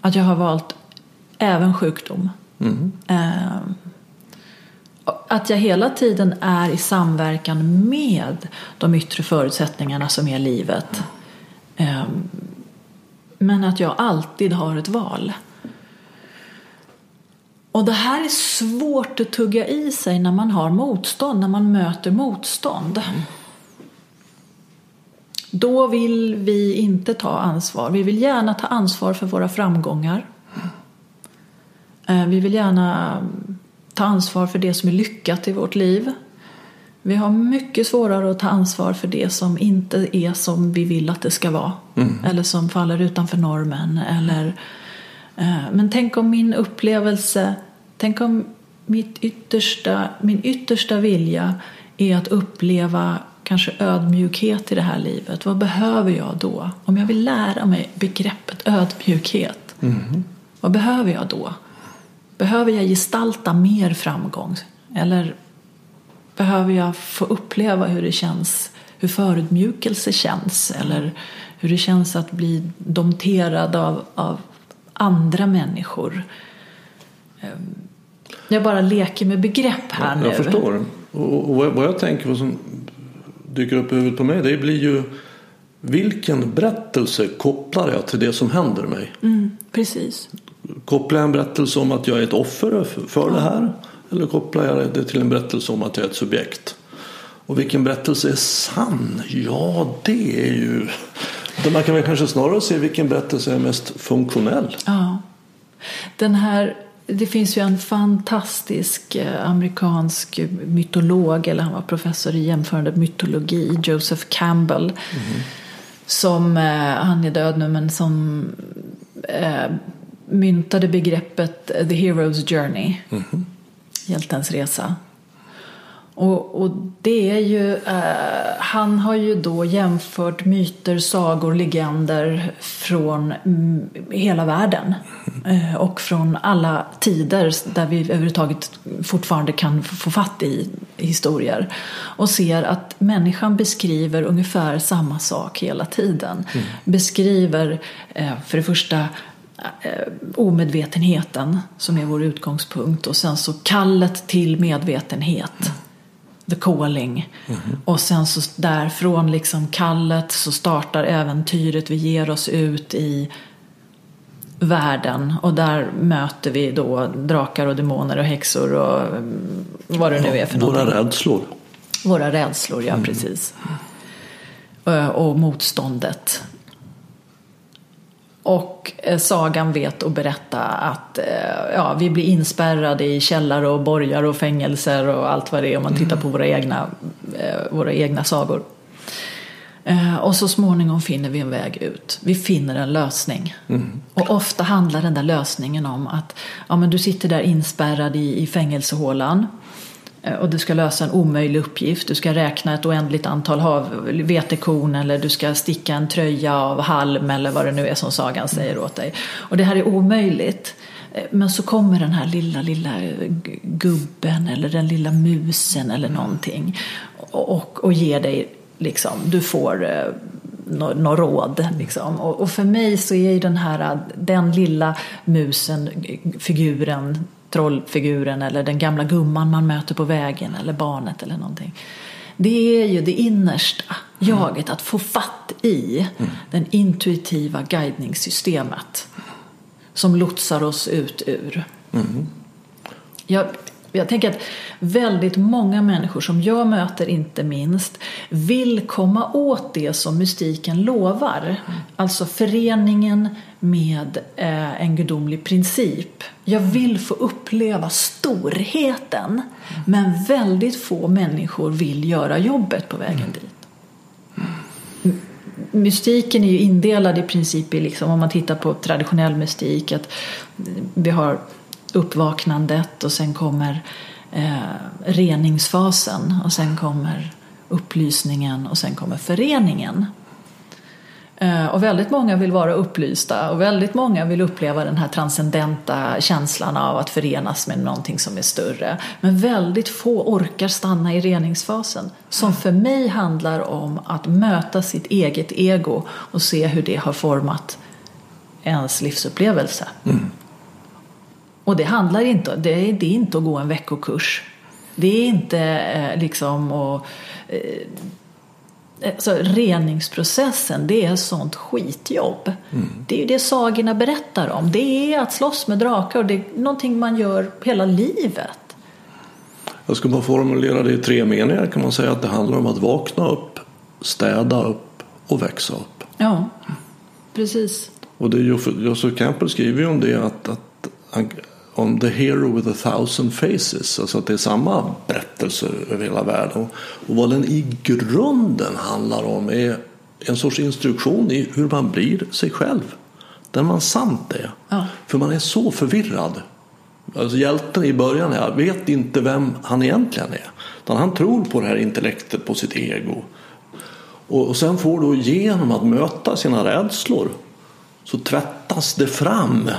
Att jag har valt även sjukdom. Mm. Att jag hela tiden är i samverkan med de yttre förutsättningarna som är livet. Ehm, men att jag alltid har ett val. Och det här är svårt att tugga i sig när man har motstånd, när man möter motstånd. Då vill vi inte ta ansvar. Vi vill gärna ta ansvar för våra framgångar. Eh, vi vill gärna ta ansvar för det som är lyckat i vårt liv. Vi har mycket svårare att ta ansvar för det som inte är som vi vill att det ska vara. Mm. Eller som faller utanför normen. Eller, eh, men tänk om min upplevelse, tänk om mitt yttersta, min yttersta vilja är att uppleva kanske ödmjukhet i det här livet. Vad behöver jag då? Om jag vill lära mig begreppet ödmjukhet, mm. vad behöver jag då? Behöver jag gestalta mer framgång? Eller behöver jag få uppleva hur det känns, hur förödmjukelse känns? Eller hur det känns att bli domterad av, av andra människor? Ehm, jag bara leker med begrepp här jag nu. Jag förstår. Och vad jag tänker, vad som dyker upp i huvudet på mig, det blir ju vilken berättelse kopplar jag till det som händer mig? Mm, precis. Kopplar jag en berättelse om att jag är ett offer för det här? Eller kopplar jag det till en berättelse om att jag är ett subjekt? Och vilken berättelse är sann? Ja, det är ju... Man kan väl kanske snarare se vilken berättelse är mest funktionell. Ja. Den här, det finns ju en fantastisk eh, amerikansk mytolog, eller han var professor i jämförande mytologi, Joseph Campbell. Mm. Som, eh, han är död nu, men som eh, myntade begreppet The Hero's Journey. Mm -hmm. Hjältens resa. Och, och det är ju, eh, han har ju då jämfört myter, sagor, legender från mm, hela världen. [LAUGHS] Eh, och från alla tider där vi överhuvudtaget fortfarande kan få fatt i historier. Och ser att människan beskriver ungefär samma sak hela tiden. Mm. Beskriver eh, för det första omedvetenheten som är vår utgångspunkt och sen så kallet till medvetenhet. The Calling. Mm -hmm. Och sen så därifrån liksom kallet så startar äventyret. Vi ger oss ut i världen och där möter vi då drakar och demoner och häxor och mm, vad det nu är för något. Våra rädslor. Våra rädslor, ja mm. precis. Och motståndet. Och eh, sagan vet att berätta att eh, ja, vi blir inspärrade i källare och borgar och fängelser och allt vad det är om man tittar mm. på våra egna, eh, våra egna sagor. Och så småningom finner vi en väg ut. Vi finner en lösning. Mm. Och ofta handlar den där lösningen om att ja, men du sitter där inspärrad i, i fängelsehålan. Eh, och du ska lösa en omöjlig uppgift. Du ska räkna ett oändligt antal vetekorn eller du ska sticka en tröja av halm eller vad det nu är som sagan säger åt dig. Och det här är omöjligt. Eh, men så kommer den här lilla, lilla gubben eller den lilla musen eller någonting och, och ger dig liksom, du får eh, något nå råd. Liksom. Och, och, för mig så är ju den här, den lilla musen, figuren, trollfiguren eller den gamla gumman man möter på vägen eller barnet eller någonting. Det är ju det innersta jaget, att få fatt i mm. den intuitiva guidningssystemet som lotsar oss ut ur. Mm. Jag, jag tänker att väldigt många människor som jag möter inte minst vill komma åt det som mystiken lovar. Mm. Alltså föreningen med eh, en gudomlig princip. Jag vill få uppleva storheten mm. men väldigt få människor vill göra jobbet på vägen mm. dit. Mystiken är ju indelad i princip i, liksom, om man tittar på traditionell mystik, att vi har uppvaknandet och sen kommer eh, reningsfasen och sen kommer upplysningen och sen kommer föreningen. Eh, och väldigt många vill vara upplysta och väldigt många vill uppleva den här transcendenta känslan av att förenas med någonting som är större. Men väldigt få orkar stanna i reningsfasen som för mig handlar om att möta sitt eget ego och se hur det har format ens livsupplevelse. Mm. Och det handlar inte, det är, det är inte att gå en veckokurs. Det är inte eh, liksom att eh, Alltså, reningsprocessen, det är sånt skitjobb. Mm. Det är ju det sagorna berättar om. Det är att slåss med drakar och det är någonting man gör hela livet. Jag ska bara formulera det i tre meningar kan man säga att det handlar om att vakna upp, städa upp och växa upp. Ja, precis. Och det är Joseph Campbell skriver ju om det att, att om The Hero with a thousand faces. Alltså att det är samma berättelse över hela världen. Och vad den i grunden handlar om är en sorts instruktion i hur man blir sig själv. Den man sant är. Ja. För man är så förvirrad. Alltså hjälten i början här vet inte vem han egentligen är. Utan han tror på det här intellektet, på sitt ego. Och sen får då genom att möta sina rädslor så tvättas det fram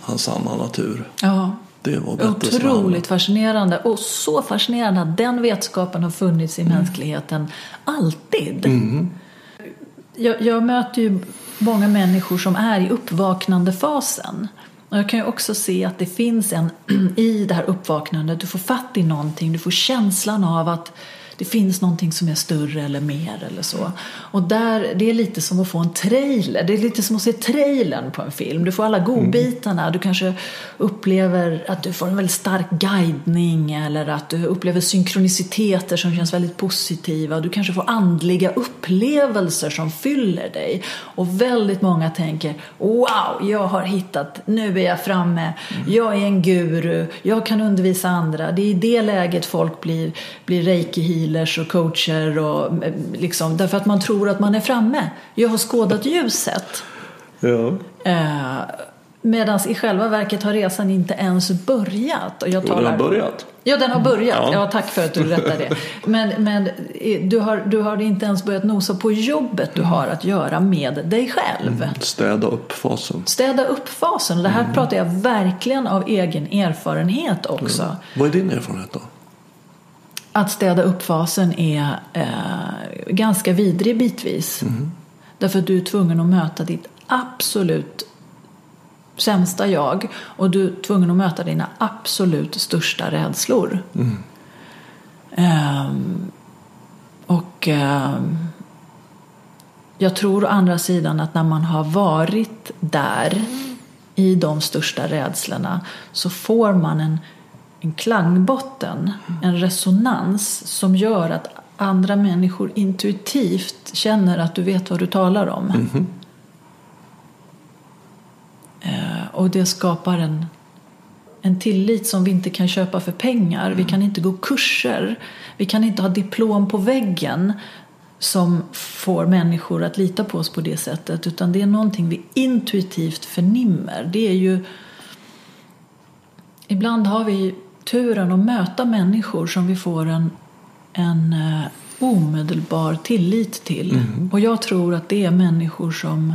hans sanna natur. Ja. Det var Otroligt fascinerande och så fascinerande att den vetskapen har funnits i mm. mänskligheten alltid. Mm. Jag, jag, möter ju många människor som är i uppvaknandefasen. Och jag kan ju också se att det finns en [CLEARS THROAT] i det här uppvaknandet, du får fatt i någonting, du får känslan av att det finns någonting som är större eller mer eller så. Och där, det är lite som att få en trailer. Det är lite som att se trailern på en film. Du får alla godbitarna. Du kanske upplever att du får en väldigt stark guidning eller att du upplever synkroniciteter som känns väldigt positiva. Du kanske får andliga upplevelser som fyller dig. Och väldigt många tänker Wow, jag har hittat, nu är jag framme. Jag är en guru, jag kan undervisa andra. Det är i det läget folk blir, blir reiki healers och coacher och eh, liksom, därför att man tror att man är framme. Jag har skådat ljuset. Ja. Eh, Medan i själva verket har resan inte ens börjat. Och jag Jo, den har börjat. Ja, den har börjat. Ja. Ja. tack för att du rättade det. Men, men eh, du, har, du har inte ens börjat nosa på jobbet du har att göra med dig själv. Städa upp fasen. Städa upp fasen. Det här pratar jag verkligen av egen erfarenhet också. Vad är din erfarenhet då? Att städa upp fasen är eh, ganska vidrig bitvis. Därför att du är tvungen att möta ditt absolut sämsta jag och du är tvungen att möta dina absolut största rädslor. Ehm, och ehm, jag tror å andra sidan att när man har varit där i de största rädslorna så får man en, en klangbotten, en resonans som gör att andra människor intuitivt känner att du vet vad du talar om. Eh, och det skapar en, en tillit som vi inte kan köpa för pengar. Vi kan inte gå kurser. Vi kan inte ha diplom på väggen som får människor att lita på oss på det sättet. Utan det är någonting vi intuitivt förnimmer. Det är ju... Ibland har vi turen att möta människor som vi får en, en eh, omedelbar tillit till. Och jag tror att det är människor som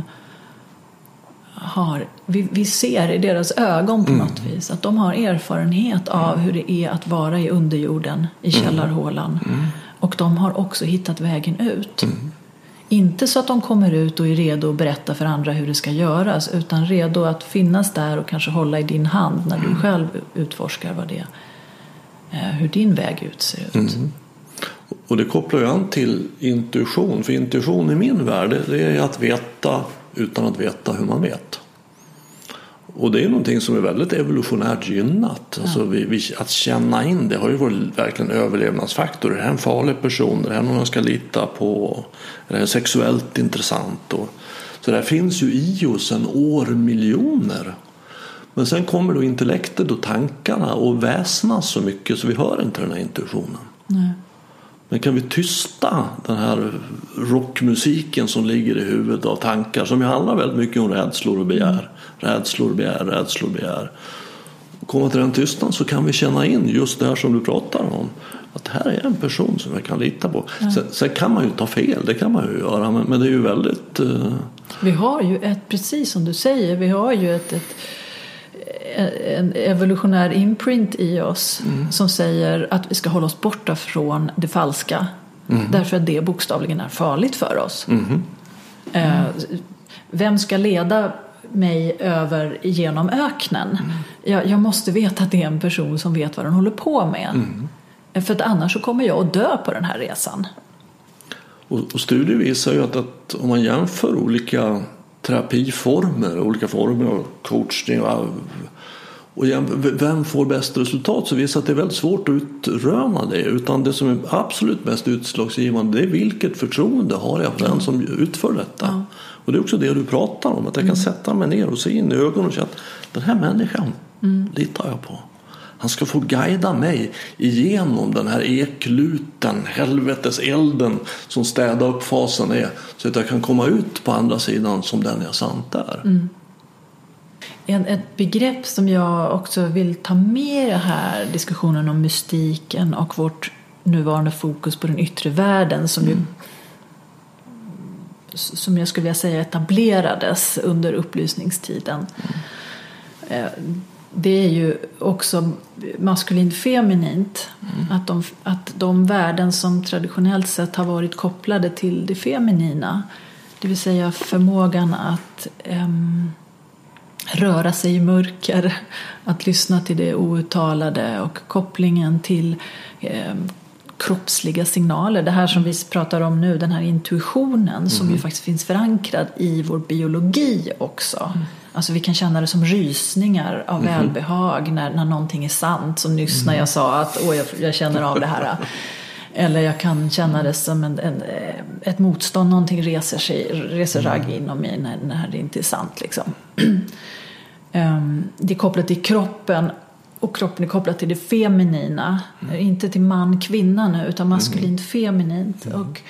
har, vi, vi ser i deras ögon på något vis att de har erfarenhet av hur det är att vara i underjorden, i källarhålan. Och de har också hittat vägen ut. Inte så att de kommer ut och är redo att berätta för andra hur det ska göras utan redo att finnas där och kanske hålla i din hand när du själv utforskar vad det, eh, hur din väg ut ser ut. Och det kopplar ju an till intuition. För intuition i min värld det är att veta utan att veta hur man vet. Och det är någonting som är väldigt evolutionärt gynnat. Alltså vi, vi, att känna in det har ju varit verkligen överlevnadsfaktor. Är det här en farlig person? Är det här någon jag ska lita på? Är det här sexuellt intressant? Och, så det här finns ju i oss sedan år miljoner. Men sen kommer då intellektet och tankarna och väsnas så mycket så vi hör inte den här intuitionen. Nej. Men kan vi tysta den här rockmusiken som ligger i huvudet av tankar som ju handlar väldigt mycket om rädslor och begär. Rädslor begär, rädslor begär. Komma till den tystnaden så kan vi känna in just det här som du pratar om. Att här är en person som jag kan lita på. Sen, sen kan man ju ta fel, det kan man ju göra. Men, men det är ju väldigt... eh, Vi har ju ett, precis som du säger, vi har ju ett, ett en evolutionär imprint i oss som säger att vi ska hålla oss borta från det falska. Därför att det bokstavligen är farligt för oss. Eh, Vem ska leda mig över genom öknen? Jag, jag måste veta att det är en person som vet vad den håller på med. Eh, För att annars så kommer jag att dö på den här resan. Och, och studier visar ju att, att om man jämför olika terapiformer, olika former av coachning och, och jämför, vem får bäst resultat så visar att det är väldigt svårt att utröna det. Utan det som är absolut mest utslagsgivande det är vilket förtroende har jag för den som utför detta. Och det är också det du pratar om, att jag kan sätta mig ner och se in i ögonen och känna att den här människan litar jag på. Han ska få guida mig igenom den här ekluten, helvetes elden som städa upp fasen är. Så att jag kan komma ut på andra sidan som den jag sant är. En, ett begrepp som jag också vill ta med i den här diskussionen om mystiken och vårt nuvarande fokus på den yttre världen som ju som jag skulle vilja säga etablerades under upplysningstiden. Eh, Det är ju också maskulint feminint. Att, de, att de värden som traditionellt sett har varit kopplade till det feminina. Det vill säga förmågan att ehm, röra sig i mörker, [LAUGHS] att lyssna till det outtalade och kopplingen till eh, kroppsliga signaler. Det här som vi pratar om nu, den här intuitionen som ju faktiskt finns förankrad i vår biologi också. Alltså vi kan känna det som rysningar av välbehag när, när någonting är sant. Som nyss när jag sa att Åh, jag, jag känner av det här. [LAUGHS] Eller jag kan känna det som en, en, ett motstånd, någonting reser, sig, reser ragg inom mig när, när det inte är sant. Liksom. [CLEARS THROAT] Ehm, det är kopplat till kroppen och kroppen är kopplad till det feminina. Inte till man, kvinna nu utan maskulint feminint. Och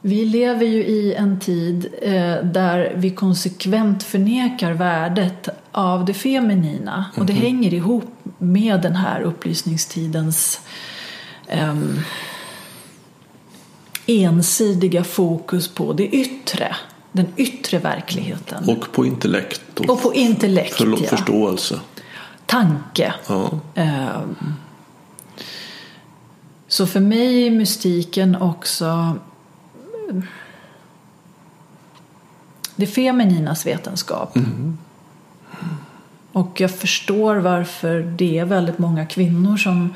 Vi lever ju i en tid eh, där vi konsekvent förnekar värdet av det feminina. Och det hänger ihop med den här upplysningstidens ehm, ensidiga fokus på det yttre. Den yttre verkligheten. Och på intellekt och, Och på intellekt, för, ja. förståelse. Tanke. Ja. Ehm, Så för mig är mystiken också mm, det femininas vetenskap. Och jag förstår varför det är väldigt många kvinnor som,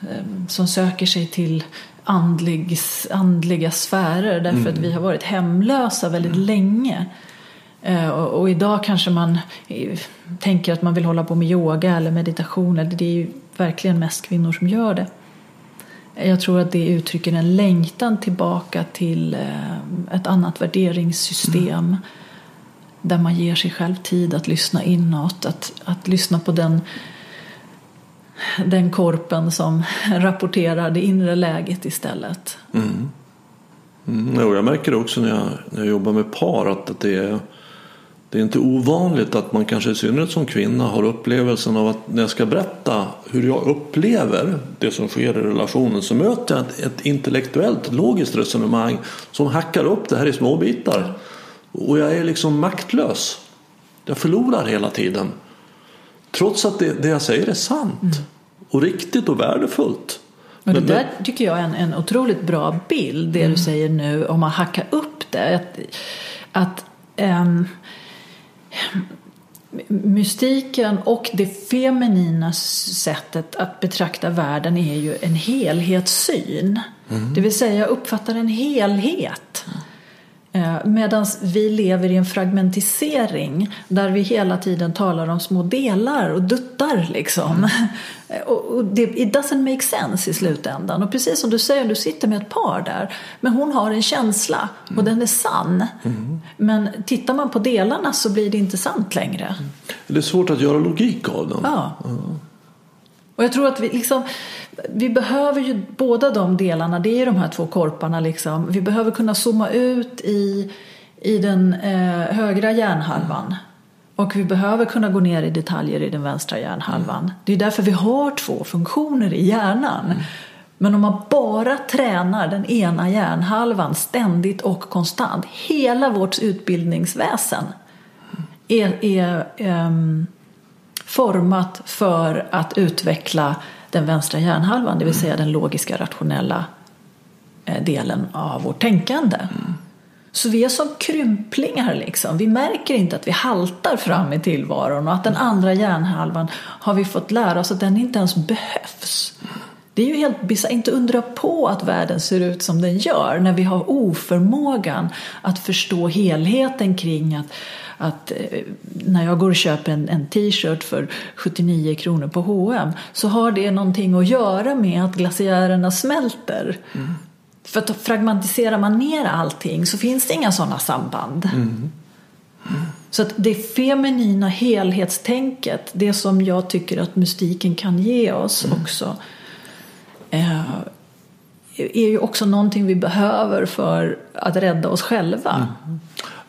ehm, som söker sig till andlig, andliga sfärer därför att vi har varit hemlösa väldigt länge. Eh, Och, och idag kanske man eh, tänker att man vill hålla på med yoga eller meditation. Eller det är ju verkligen mest kvinnor som gör det. Jag tror att det uttrycker en längtan tillbaka till eh, ett annat värderingssystem. Där man ger sig själv tid att lyssna inåt. Att, att lyssna på den, den korpen som [LAUGHS] rapporterar det inre läget istället. Mm, jo, jag märker det också när jag, när jag jobbar med par att, att det, är, det är inte ovanligt att man kanske i synnerhet som kvinna har upplevelsen av att när jag ska berätta hur jag upplever det som sker i relationen så möter jag ett, ett intellektuellt logiskt resonemang som hackar upp det här i små bitar. Och jag är liksom maktlös. Jag förlorar hela tiden. Trots att det, det jag säger är sant och riktigt och värdefullt. Och det Men- där tycker jag är en, en otroligt bra bild, det du säger nu, om man hackar upp det. Att, att ehm, mystiken och det feminina sättet att betrakta världen är ju en helhetssyn. Det vill säga, jag uppfattar en helhet. Medan vi lever i en fragmentisering där vi hela tiden talar om små delar och duttar liksom. Och, och det it doesn't make sense i slutändan. Och precis som du säger, du sitter med ett par där. Men hon har en känsla och den är sann. Men tittar man på delarna så blir det inte sant längre. Det är svårt att göra logik av dem. Ja. Och jag tror att vi liksom vi behöver ju båda de delarna, det är de här två korparna liksom. Vi behöver kunna zooma ut i, i den eh, högra hjärnhalvan. Och vi behöver kunna gå ner i detaljer i den vänstra hjärnhalvan. Det är därför vi har två funktioner i hjärnan. Men om man bara tränar den ena hjärnhalvan ständigt och konstant, hela vårt utbildningsväsen är, är ehm, format för att utveckla den vänstra hjärnhalvan, det vill säga den logiska rationella eh, delen av vårt tänkande. Så vi är som krymplingar liksom. Vi märker inte att vi haltar fram i tillvaron och att den andra hjärnhalvan har vi fått lära oss att den inte ens behövs. Det är ju helt bisarrt, inte undra på att världen ser ut som den gör när vi har oförmågan att förstå helheten kring att, att eh, när jag går och köper en, en t-shirt för 79 kronor på H&M så har det någonting att göra med att glaciärerna smälter. För att fragmentiserar man ner allting så finns det inga sådana samband. Så att det feminina helhetstänket, det som jag tycker att mystiken kan ge oss också, eh, är ju också någonting vi behöver för att rädda oss själva.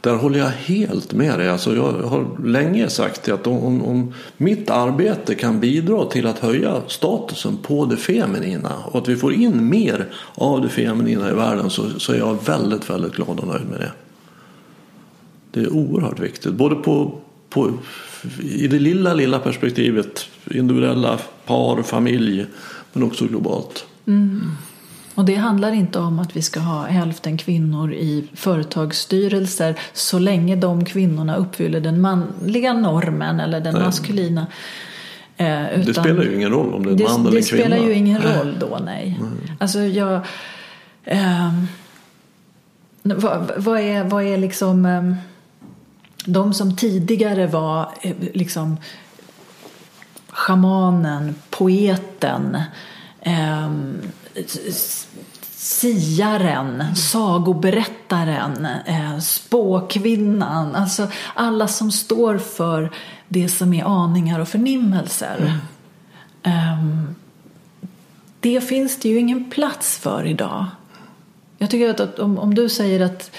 Där håller jag helt med dig. Alltså jag har länge sagt att om, om, mitt arbete kan bidra till att höja statusen på det feminina och att vi får in mer av det feminina i världen så, så är jag väldigt, väldigt glad och nöjd med det. Det är oerhört viktigt. Både på, på, i det lilla, lilla perspektivet. Individuella par, familj. Men också globalt. Mm. Och det handlar inte om att vi ska ha hälften kvinnor i företagsstyrelser så länge de kvinnorna uppfyller den manliga normen eller den maskulina. Eh, Det utan- spelar ju ingen roll om det är en det, man eller det en kvinna. spelar ju ingen roll då, nej. Alltså jag... ehm, vad, vad, är, vad är liksom... ehm, de som tidigare var eh, liksom schamanen, poeten, ehm, siaren, sagoberättaren, eh, spåkvinnan. Alltså alla som står för det som är aningar och förnimmelser. Ehm, det finns det ju ingen plats för idag. Jag tycker att, att om, om du säger att,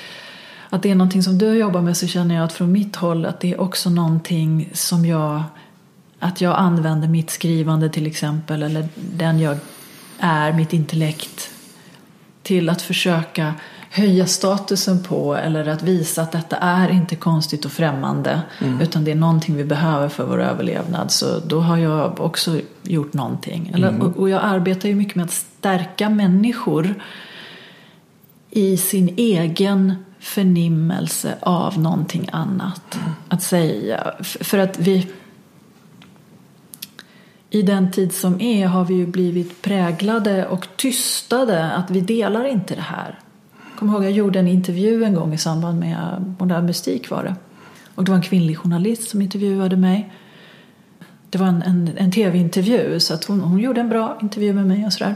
att det är någonting som du jobbar med så känner jag att från mitt håll att det är också någonting som jag att jag använder mitt skrivande till exempel eller den jag är, mitt intellekt till att försöka höja statusen på eller att visa att detta är inte konstigt och främmande mm. utan det är någonting vi behöver för vår överlevnad så då har jag också gjort någonting. Eller, mm. och, och jag arbetar ju mycket med att stärka människor i sin egen förnimmelse av någonting annat. Mm. Att säga, för att vi i den tid som är har vi ju blivit präglade och tystade att vi delar inte det här. Jag kommer ihåg jag gjorde en intervju en gång i samband med modern mystik var det. Och det var en kvinnlig journalist som intervjuade mig. Det var en, en, en tv-intervju så att hon, hon gjorde en bra intervju med mig och sådär.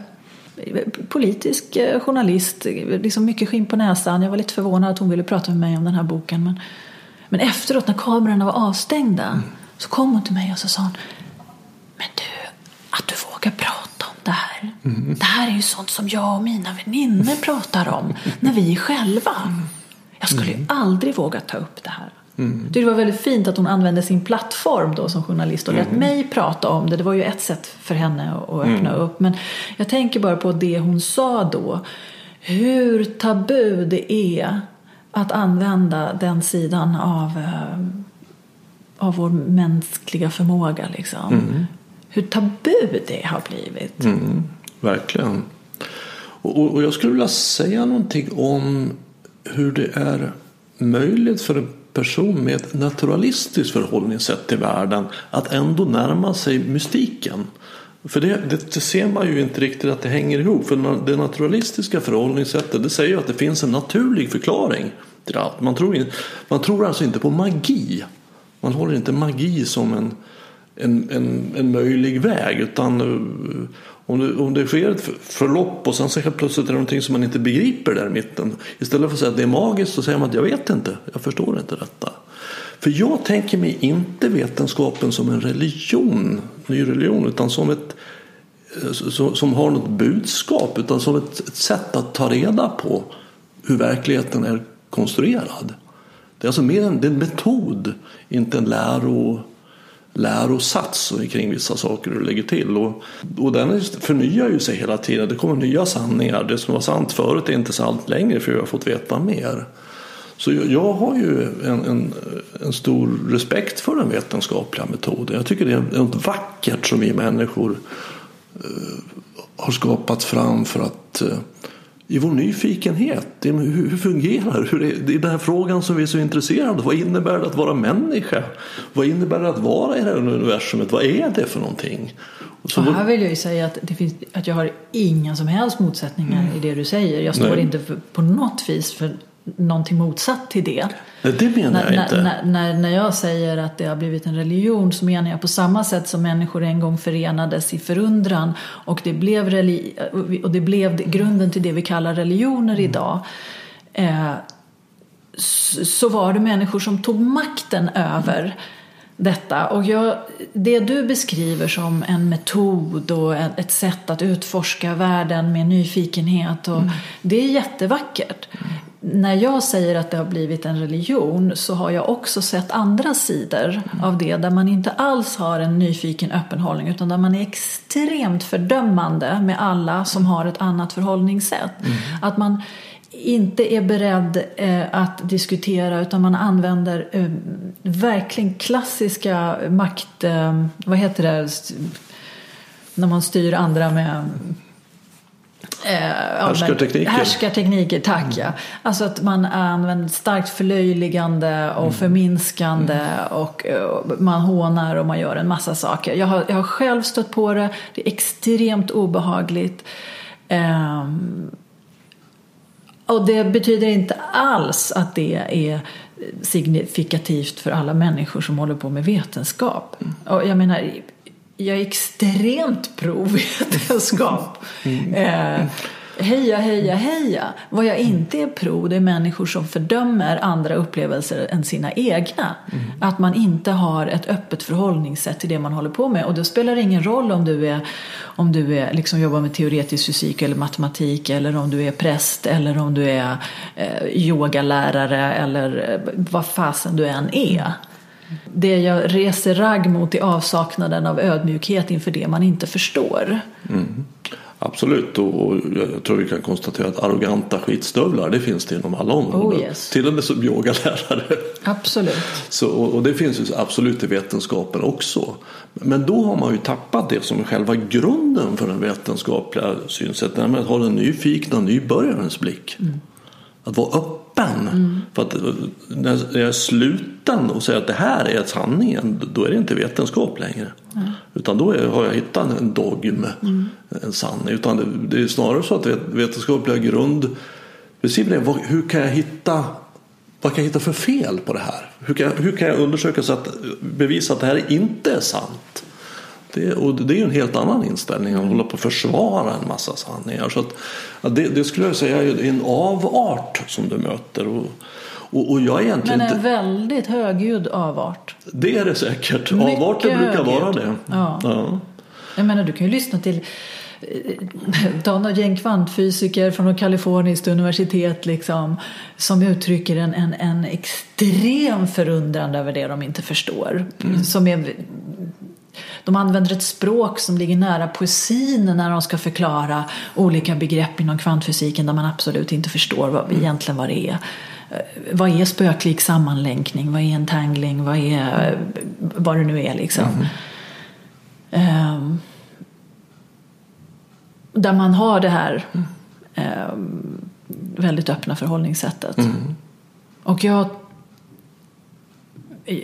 Politisk eh, journalist, liksom mycket skinn på näsan. Jag var lite förvånad att hon ville prata med mig om den här boken. Men, men efteråt när kamerorna var avstängda mm. så kom hon till mig och så sa hon Men du, att du vågar prata om det här. Mm. Det här är ju sånt som jag och mina väninnor pratar om när vi är själva. Jag skulle ju mm. aldrig våga ta upp det här. Mm. Det var väldigt fint att hon använde sin plattform då som journalist och lät mm. mig prata om det. Det var ju ett sätt för henne att öppna mm. upp. Men jag tänker bara på det hon sa då. Hur tabu det är att använda den sidan av, eh, av vår mänskliga förmåga. Liksom. Mm. Hur tabu det har blivit. Mm, verkligen. Och, och jag skulle vilja säga någonting om hur det är möjligt för en person med ett naturalistiskt förhållningssätt till världen att ändå närma sig mystiken. För det, det, det, ser man ju inte riktigt att det hänger ihop. För det naturalistiska förhållningssättet det säger ju att det finns en naturlig förklaring till allt. Man tror, man tror alltså inte på magi. Man håller inte magi som en, en, en, en möjlig väg. Utan eh, om det, om det sker ett förlopp och sen så helt plötsligt är det någonting som man inte begriper där i mitten. Istället för att säga att det är magiskt så säger man att jag vet inte, jag förstår inte detta. För jag tänker mig inte vetenskapen som en religion, ny religion, utan som ett eh, som har något budskap, utan som ett, ett sätt att ta reda på hur verkligheten är konstruerad. Det är alltså mer en, det är en metod, inte en läro lärosats kring vissa saker hur det ligger till. Och, och den förnyar ju sig hela tiden. Det kommer nya sanningar. Det som var sant förut är inte sant längre för vi har fått veta mer. Så jag, jag har ju en, en, en, stor respekt för den vetenskapliga metoden. Jag tycker det är något vackert som vi människor eh, har skapat fram för att eh, i vår nyfikenhet. Hur, fungerar hur är, det? är den här frågan som vi är så intresserade av. Vad innebär det att vara människa? Vad innebär det att vara i det här universumet? Vad är det för någonting? Så här vill jag ju säga att, det finns, att jag har inga som helst motsättningar mm. i det du säger. Jag står Nej. inte för, på något vis för någonting motsatt till det. Nej, det menar när, jag inte. När, när, när jag säger att det har blivit en religion så menar jag på samma sätt som människor en gång förenades i förundran och det blev, och det blev grunden till det vi kallar religioner mm. idag. Eh, så var det människor som tog makten över detta. Och jag, det du beskriver som en metod och ett sätt att utforska världen med nyfikenhet, och, mm. det är jättevackert. Mm när jag säger att det har blivit en religion så har jag också sett andra sidor mm. av det där man inte alls har en nyfiken öppen hållning utan där man är extremt fördömande med alla som har ett annat förhållningssätt. Mm. Att man inte är beredd eh, att diskutera utan man använder eh, verkligen klassiska makt... Eh, vad heter det? När man styr andra med Eh, härskartekniker. Härskartekniker, tack mm. ja. Alltså att man använder starkt förlöjligande och mm. förminskande mm. och, och, man hånar och man gör en massa saker. Jag har, jag har själv stött på det, det är extremt obehagligt. Um, och det betyder inte alls att det är signifikativt för alla människor som håller på med vetenskap. Mm. Och jag menar, jag är extremt pro-vetenskap. Mm. Eh, heja, heja, heja. Vad jag inte är pro det är människor som fördömer andra upplevelser än sina egna. Mm. Att man inte har ett öppet förhållningssätt till det man håller på med. Och då spelar det ingen roll om du är om du är, liksom jobbar med teoretisk fysik eller matematik eller om du är präst eller om du är eh, yogalärare eller eh, vad fasen du än är. Det jag reser ragg mot är avsaknaden av ödmjukhet inför det man inte förstår. Mm. Absolut, och jag tror vi kan konstatera att arroganta skitstövlar det finns det inom alla områden. Oh yes. Till och med som yogalärare. Absolut. Så, och det finns ju absolut i vetenskapen också. Men då har man ju tappat det som är själva grunden för den vetenskapliga synsättet. Nämligen att ha den nyfikna nybörjarens blick. Mm. Att vara öppen. Mm. För att när jag är sluten och säger att det här är sanningen, då är det inte vetenskap längre. Mm. Utan då är, har jag hittat en dogm, mm. en sanning. Utan det, det, är snarare så att vetenskapliga grundprincipen är hur kan jag hitta vad kan jag hitta för fel på det här? Hur kan, hur kan jag undersöka så att bevisa att det här inte är sant? Det, och det är ju en helt annan inställning att hålla på att försvara en massa sanningar. Så att, det, det, skulle jag säga är en avart som du möter. Och, och, och jag är egentligen Men en inte... väldigt högljudd avart. Det är det säkert. Mycket Avarter brukar högljudd. vara det. Ja. ja. Jag menar, du kan ju lyssna till ta någon gäng kvantfysiker från något kaliforniskt universitet liksom, som uttrycker en, en, en extrem förundran över det de inte förstår. Mm. Som är, de använder ett språk som ligger nära poesin när de ska förklara olika begrepp inom kvantfysiken där man absolut inte förstår vad, egentligen vad det är. Vad är spöklik sammanlänkning? Vad är entangling? Vad är vad det nu är liksom? Mm. Um, där man har det här eh, väldigt öppna förhållningssättet. Mm. Och jag,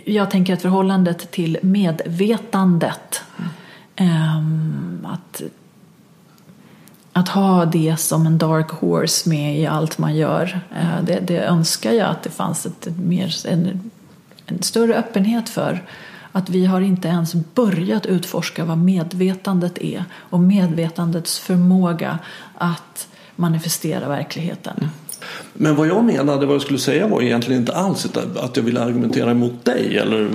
jag tänker att förhållandet till medvetandet eh, att, att ha det som en dark horse med i allt man gör. Eh, det, det önskar jag att det fanns ett, ett mer, en, en större öppenhet för att vi har inte ens börjat utforska vad medvetandet är och medvetandets förmåga att manifestera verkligheten. Men vad jag menade, vad jag skulle säga var egentligen inte alls att jag ville argumentera emot dig. Eller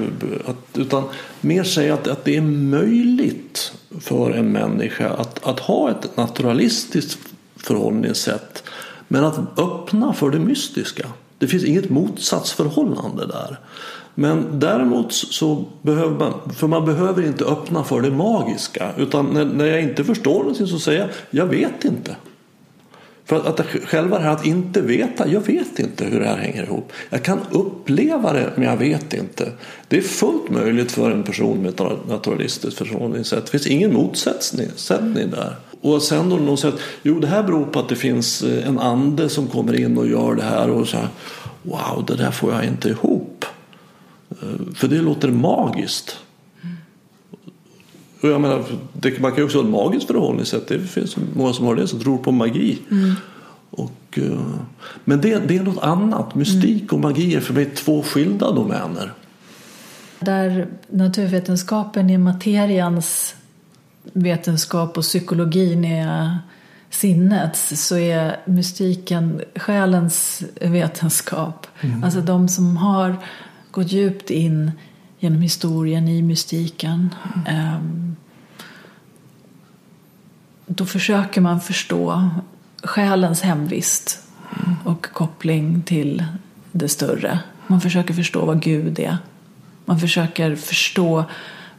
att, utan mer säga att, att det är möjligt för en människa att, att ha ett naturalistiskt förhållningssätt. Men att öppna för det mystiska. Det finns inget motsatsförhållande där. Men däremot så behöver man, för man behöver inte öppna för det magiska. Utan när, när jag inte förstår någonting så säger jag, jag vet inte. För att, att själva det här att inte veta, jag vet inte hur det här hänger ihop. Jag kan uppleva det men jag vet inte. Det är fullt möjligt för en person med ett naturalistiskt förhållningssätt. Det finns ingen motsättning där. Och sen då någon säger att jo det här beror på att det finns eh, en ande som kommer in och gör det här. Och så här, wow det där får jag inte ihop. Eh, för det låter magiskt. Och jag menar, det, man kan ju också ha ett magiskt förhållningssätt. Det finns många som har det, som tror på magi. Mm. Och, eh, men det, det är något annat. Mystik mm. och magi är för mig två skilda domäner. Där naturvetenskapen är materians vetenskap och psykologin är sinnets så är mystiken själens vetenskap. Mm. Alltså de som har gått djupt in genom historien i mystiken. Mm. Då försöker man förstå själens hemvist och koppling till det större. Man försöker förstå vad Gud är. Man försöker förstå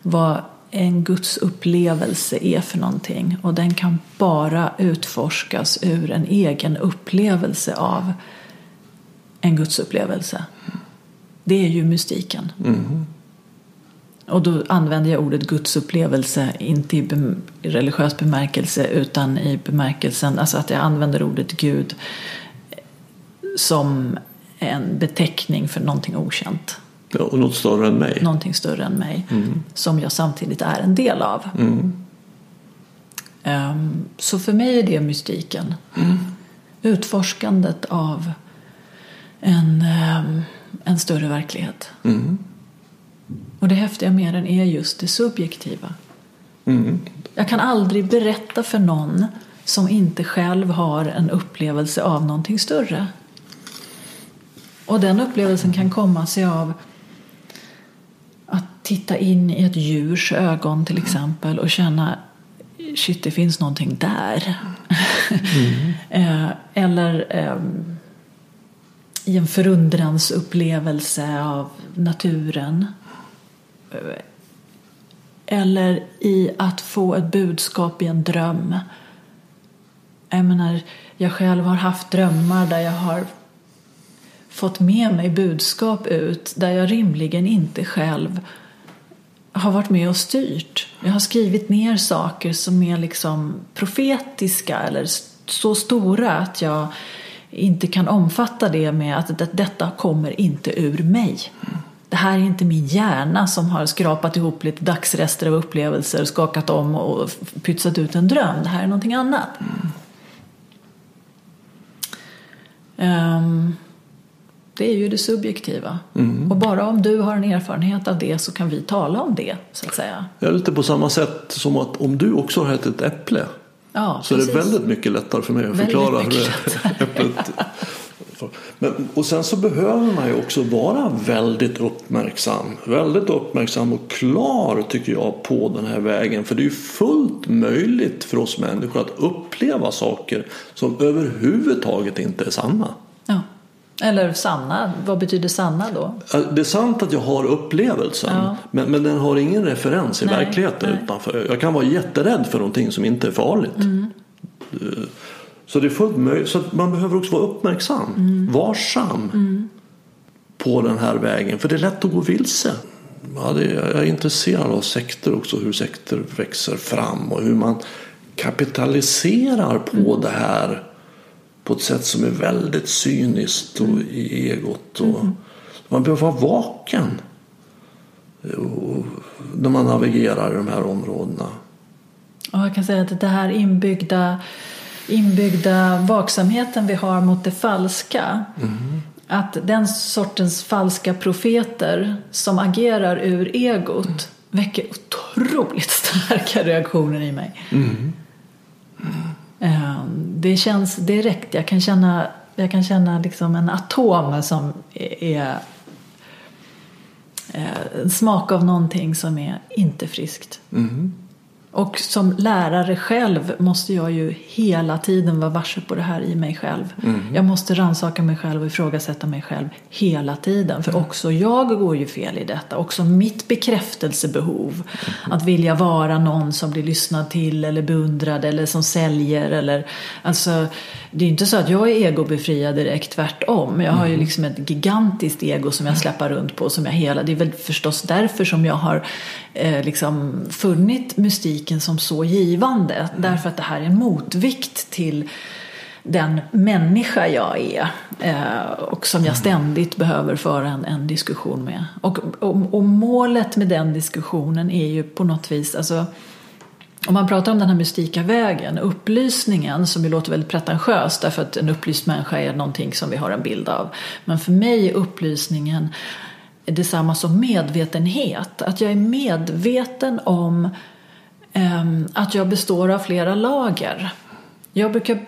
vad en Guds upplevelse är för någonting. Och den kan bara utforskas ur en egen upplevelse av en Guds upplevelse. Det är ju mystiken. Mm. Och då använder jag ordet gudsupplevelse inte i bem religiös bemärkelse utan i bemärkelsen, alltså att jag använder ordet Gud som en beteckning för någonting okänt. Ja, och något större än mig. Någonting större än mig. Mm. Som jag samtidigt är en del av. Mm. Um, så för mig är det mystiken. Mm. Utforskandet av en, um, en större verklighet. Mm. Och det häftiga med den är just det subjektiva. Mm. Jag kan aldrig berätta för någon som inte själv har en upplevelse av någonting större. Och den upplevelsen kan komma sig av att titta in i ett djurs ögon till exempel och känna shit, det finns någonting där. Mm. [LAUGHS] Eller um, i en förundransupplevelse av naturen. Eller i att få ett budskap i en dröm. Jag menar, jag själv har haft drömmar där jag har fått med mig budskap ut där jag rimligen inte själv har varit med och styrt. Jag har skrivit ner saker som är liksom profetiska eller så stora att jag inte kan omfatta det med att detta kommer inte ur mig. Det här är inte min hjärna som har skrapat ihop lite dagsrester av upplevelser, skakat om och pytsat ut en dröm. Det här är någonting annat. Um, det är ju det subjektiva. Mm. Och bara om du har en erfarenhet av det så kan vi tala om det. så att säga. Ja, lite på samma sätt som att om du också har ätit ett äpple ja, så precis. är det väldigt mycket lättare för mig att förklara hur [LAUGHS] äpplet men, och sen så behöver man ju också vara väldigt uppmärksam. Väldigt uppmärksam och klar tycker jag på den här vägen. För det är ju fullt möjligt för oss människor att uppleva saker som överhuvudtaget inte är sanna. Ja. Eller sanna, vad betyder sanna då? Det är sant att jag har upplevelsen ja. men, men den har ingen referens i nej, verkligheten nej. utanför. Jag kan vara jätterädd för någonting som inte är farligt. Mm. Så det är fullt möjligt. Så man behöver också vara uppmärksam, mm. varsam mm. på den här vägen. För det är lätt att gå vilse. Ja, det, jag är intresserad av sekter också, hur sekter växer fram och hur man kapitaliserar på mm. det här på ett sätt som är väldigt cyniskt och mm. i egot. Och mm. Man behöver vara vaken när man navigerar i de här områdena. Och jag kan säga att det här inbyggda, inbyggda vaksamheten vi har mot det falska mm. att den sortens falska profeter som agerar ur egot mm. väcker otroligt [LAUGHS] starka reaktioner i mig. Mm. Ehm, det känns direkt. Jag kan känna, jag kan känna liksom en atom som är eh, en smak av någonting som är inte friskt. Mm. Och som lärare själv måste jag ju hela tiden vara varse på det här i mig själv. Mm. Jag måste ransaka mig själv och ifrågasätta mig själv hela tiden. För mm. också jag går ju fel i detta. Också mitt bekräftelsebehov. Mm. Att vilja vara någon som blir lyssnad till eller beundrad eller som säljer. Eller, alltså, det är inte så att jag är egobefriad direkt, tvärtom. Jag har ju mm. liksom ett gigantiskt ego som jag släpper runt på. Som jag hela, det är väl förstås därför som jag har eh, liksom funnit mystiken som så givande. Mm. Därför att det här är en motvikt till den människa jag är eh, och som jag mm. ständigt behöver föra en, en diskussion med. Och, och, och, målet med den diskussionen är ju på något vis, alltså om man pratar om den här mystika vägen, upplysningen som ju låter väldigt pretentiöst därför att en upplyst människa är någonting som vi har en bild av. Men för mig är upplysningen detsamma som medvetenhet. Att jag är medveten om eh, att jag består av flera lager. Jag brukar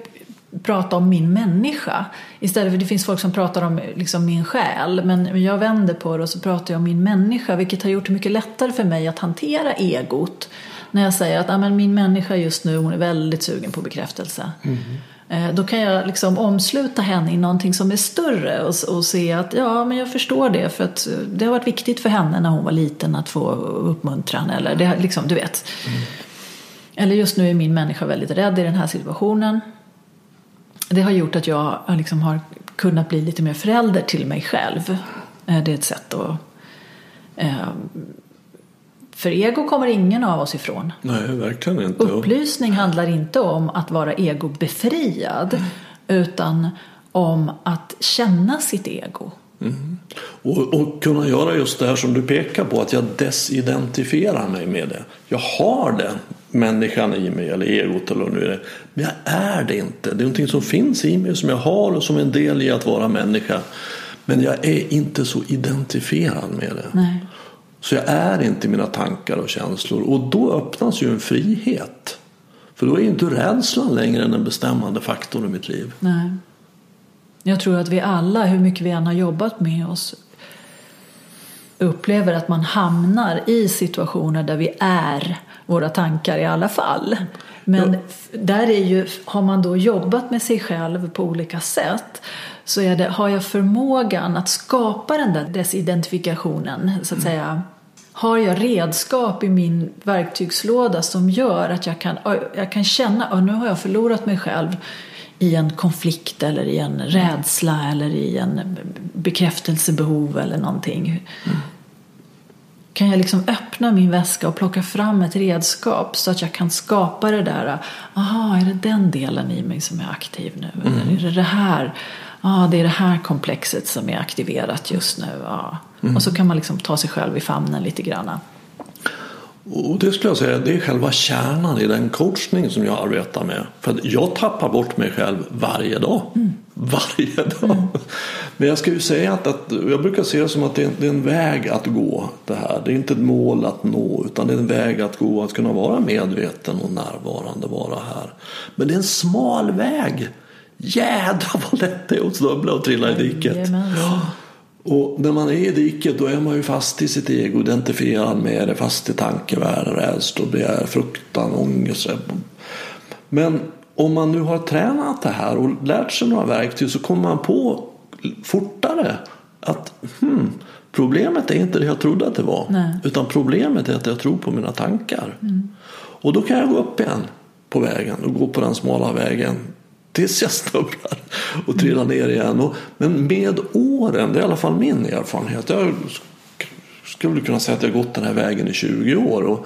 prata om min människa istället för det finns folk som pratar om liksom min själ men jag vänder på det och så pratar jag om min människa vilket har gjort det mycket lättare för mig att hantera egot när jag säger att ah, men min människa just nu hon är väldigt sugen på bekräftelse. Mm. Eh, då kan jag liksom omsluta henne i någonting som är större och, och se att ja, men jag förstår det för att eh, det har varit viktigt för henne när hon var liten att få uppmuntran eller det, liksom, du vet. Mm. Eller just nu är min människa väldigt rädd i den här situationen. Det har gjort att jag liksom har kunnat bli lite mer förälder till mig själv. Eh, det är ett sätt att för ego kommer ingen av oss ifrån. Nej, verkligen inte. Upplysning handlar inte om att vara egobefriad mm. utan om att känna sitt ego. Mm. Och, och, kunna göra just det här som du pekar på, att jag desidentifierar mig med det. Jag har den människan i mig, eller egot eller vad nu är det. Men jag är det inte. Det är någonting som finns i mig, som jag har och som är en del i att vara människa. Men jag är inte så identifierad med det. Nej. Så jag är inte mina tankar och känslor och då öppnas ju en frihet. För då är inte rädslan längre en bestämmande faktor i mitt liv. Nej. Jag tror att vi alla, hur mycket vi än har jobbat med oss, upplever att man hamnar i situationer där vi är våra tankar i alla fall. Men Ja. där är ju, har man då jobbat med sig själv på olika sätt så är det, har jag förmågan att skapa den där desidentifikationen, så att säga. Har jag redskap i min verktygslåda som gör att jag kan, jag kan känna att nu har jag förlorat mig själv i en konflikt eller i en rädsla eller i en bekräftelsebehov eller någonting. Kan jag liksom öppna min väska och plocka fram ett redskap så att jag kan skapa det där. Aha, är det den delen i mig som är aktiv nu? Eller är det det här? Ja, det är det här komplexet som är aktiverat just nu. Ja. Och så kan man liksom ta sig själv i famnen lite grann. Och det skulle jag säga, det är själva kärnan i den coachning som jag arbetar med. För jag tappar bort mig själv varje dag. [LAUGHS] Varje dag. Men jag ska ju säga att, att jag brukar se det som att det är, en, det är en väg att gå det här. Det är inte ett mål att nå utan det är en väg att gå att kunna vara medveten och närvarande, vara här. Men det är en smal väg. Jädrar vad lätt det är att snubbla och trilla i diket. Jajamensan. Och när man är i diket då är man ju fast i sitt ego, identifierad med det, fast i tankevärlden, rädsla, begär, fruktan, ångest. Men om man nu har tränat det här och lärt sig några verktyg så kommer man på fortare att hmm, problemet är inte det jag trodde att det var. Nej. Utan problemet är att jag tror på mina tankar. Och då kan jag gå upp igen på vägen och gå på den smala vägen tills jag snubblar och trillar ner igen. Och, men med åren, det är i alla fall min erfarenhet. Jag sk- skulle kunna säga att jag gått den här vägen i 20 år. Och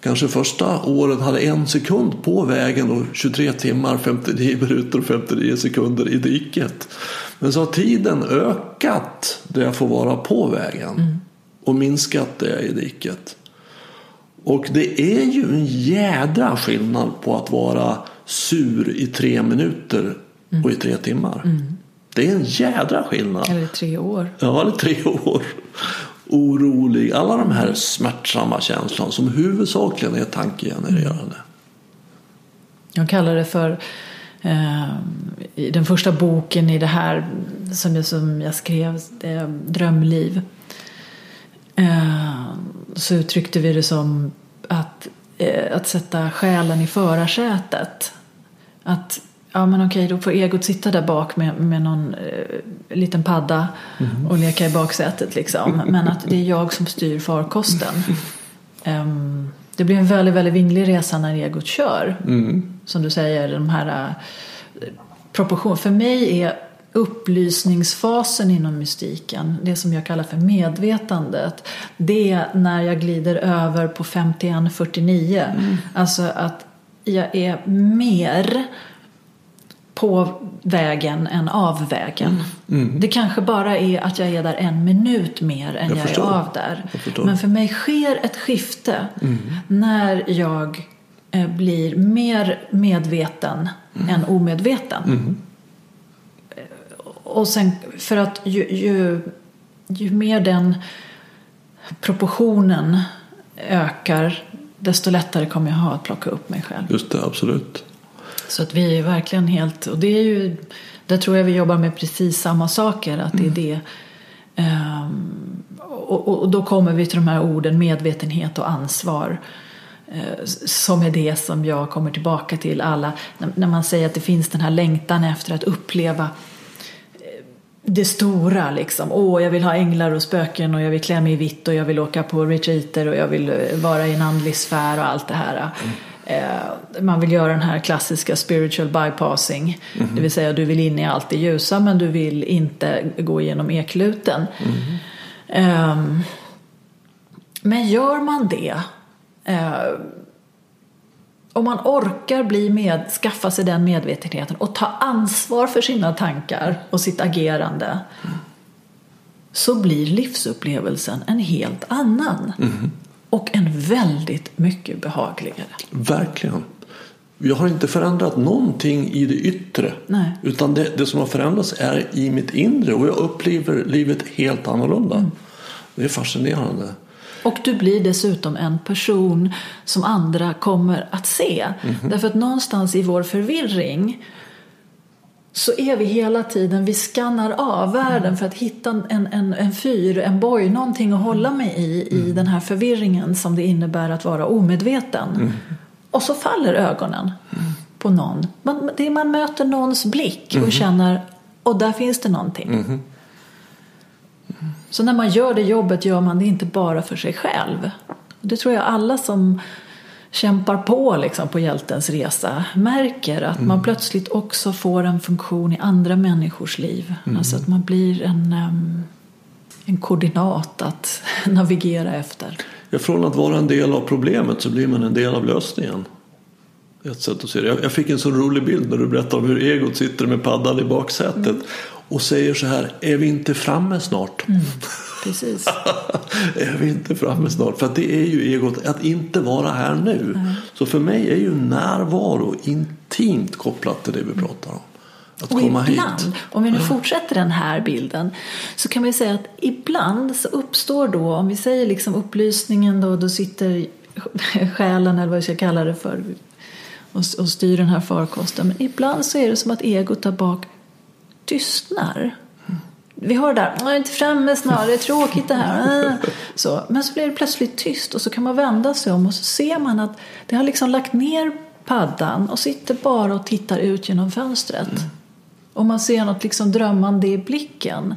kanske första året hade en sekund på vägen och 23 timmar, 59 minuter och 59 sekunder i diket. Men så har tiden ökat där jag får vara på vägen och minskat det i diket. Och det är ju en jädra skillnad på att vara sur i tre minuter och i tre timmar. Det är en jädra skillnad. Eller tre år. Ja, eller tre år. Orolig. Alla de här smärtsamma känslorna som huvudsakligen är tankegenererande. Jag kallar det för eh, i den första boken i det här som jag, som jag skrev, eh, Drömliv. Eh, så uttryckte vi det som att, att sätta själen i förarsätet. Att ja men okej, då får egot sitta där bak med, med någon eh, liten padda och leka i baksätet liksom. Men att det är jag som styr farkosten. [LAUGHS] Ehm, det blir en väldigt, väldigt vinglig resa när egot kör. Som du säger, de här eh, proportion. För mig är upplysningsfasen inom mystiken, det som jag kallar för medvetandet, det är när jag glider över på 51-49. Alltså att jag är mer på vägen än av vägen. Det kanske bara är att jag är där en minut mer än Jag jag, är av där. Men för mig sker ett skifte när jag eh, blir mer medveten än omedveten. Och sen för att ju, ju, ju mer den proportionen ökar desto lättare kommer jag ha att plocka upp mig själv. Just det, absolut. Så att vi är verkligen helt, och det är ju, där tror jag vi jobbar med precis samma saker, att det är det. Ehm, och, och, då kommer vi till de här orden medvetenhet och ansvar. eh, Som är det som jag kommer tillbaka till alla, när, när man säger att det finns den här längtan efter att uppleva det stora liksom. Åh, jag vill ha änglar och spöken och jag vill klä mig i vitt och jag vill åka på retreater och jag vill eh, vara i en andlig sfär och allt det här. Eh, man vill göra den här klassiska spiritual bypassing. Det vill säga du vill in i allt det ljusa men du vill inte gå igenom ekluten. Ehm, men gör man det eh, om man orkar bli med, skaffa sig den medvetenheten och ta ansvar för sina tankar och sitt agerande så blir livsupplevelsen en helt annan. Och en väldigt mycket behagligare. Verkligen. Jag har inte förändrat någonting i det yttre. Nej. Utan det, det som har förändrats är i mitt inre och jag upplever livet helt annorlunda. Det är fascinerande. Och du blir dessutom en person som andra kommer att se. Därför att någonstans i vår förvirring så är vi hela tiden, vi skannar av världen för att hitta en, en, en fyr, en boj, någonting att hålla mig i, i den här förvirringen som det innebär att vara omedveten. Och så faller ögonen på någon. Man, det man möter någons blick och känner, och där finns det någonting. Så när man gör det jobbet gör man det inte bara för sig själv. Det tror jag alla som kämpar på liksom på hjältens resa märker att man plötsligt också får en funktion i andra människors liv. Alltså att man blir en, en koordinat att [LAUGHS] navigera efter. Ja, från att vara en del av problemet så blir man en del av lösningen. Ett sätt att se det. Jag- fick en så rolig bild när du berättade om hur egot sitter med paddan i baksätet och säger så här, är vi inte framme snart? Precis. [LAUGHS] är vi inte framme snart? För att det är ju egot, att inte vara här nu. Så för mig är ju närvaro intimt kopplat till det vi pratar om. Att Och komma ibland, hit. om vi nu fortsätter den här bilden, så kan vi säga att ibland så uppstår då, om vi säger liksom upplysningen då, då sitter [LAUGHS] själen eller vad vi ska kalla det för och, och styr den här farkosten. Men ibland så är det som att egot där bak tystnar. Vi har det där, jag är inte framme snart, det är tråkigt det här. Ah. Så, men så blir det plötsligt tyst och så kan man vända sig om och så ser man att det har liksom lagt ner paddan och sitter bara och tittar ut genom fönstret. Och man ser något liksom drömmande i blicken.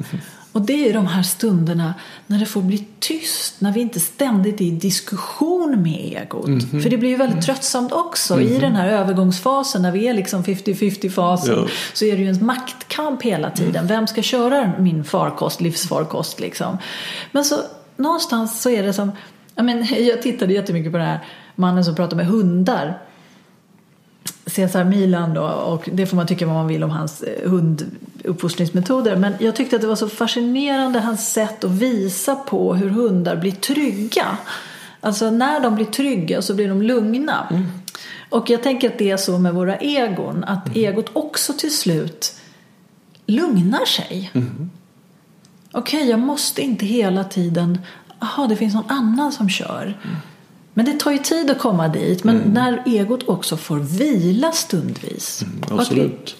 Och det är de här stunderna när det får bli tyst, när vi inte ständigt är i diskussion med egot. För det blir ju väldigt tröttsamt också i den här övergångsfasen när vi är liksom 50-50 fasen. Ja. Så är det ju en maktkamp hela tiden. Vem ska köra min farkost, livsfarkost liksom? Men så någonstans så är det som, jag, men, [LAUGHS] jag tittade jättemycket på den här mannen som pratar med hundar. Cesar Milan då, och det får man tycka vad man vill om hans eh, hunduppfostringsmetoder. Men jag tyckte att det var så fascinerande hans sätt att visa på hur hundar blir trygga. Alltså när de blir trygga så blir de lugna. Och jag tänker att det är så med våra egon, att egot också till slut lugnar sig. Okej, jag måste inte hela tiden, jaha det finns någon annan som kör. Men det tar ju tid att komma dit. Men när egot också får vila stundvis. Vi, Absolut.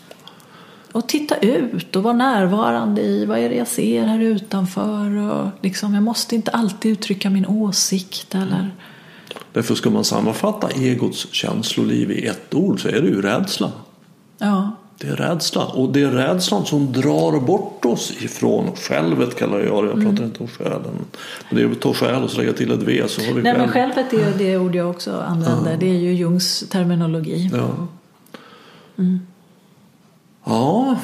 och titta ut och vara närvarande i vad är det jag ser här utanför. Och liksom, jag måste inte alltid uttrycka min åsikt. Eller, Därför ska man sammanfatta egots känsloliv i ett ord så är det ju rädsla. ja, Det är rädsla och det är rädslan som drar bort oss ifrån självet kallar jag det. Jag pratar inte om själen. Men det är att ta själ och så lägga till ett V så har vi Nej, men själ. självet är det ord jag också använder. Det är ju Jungs terminologi. Ja. Ja.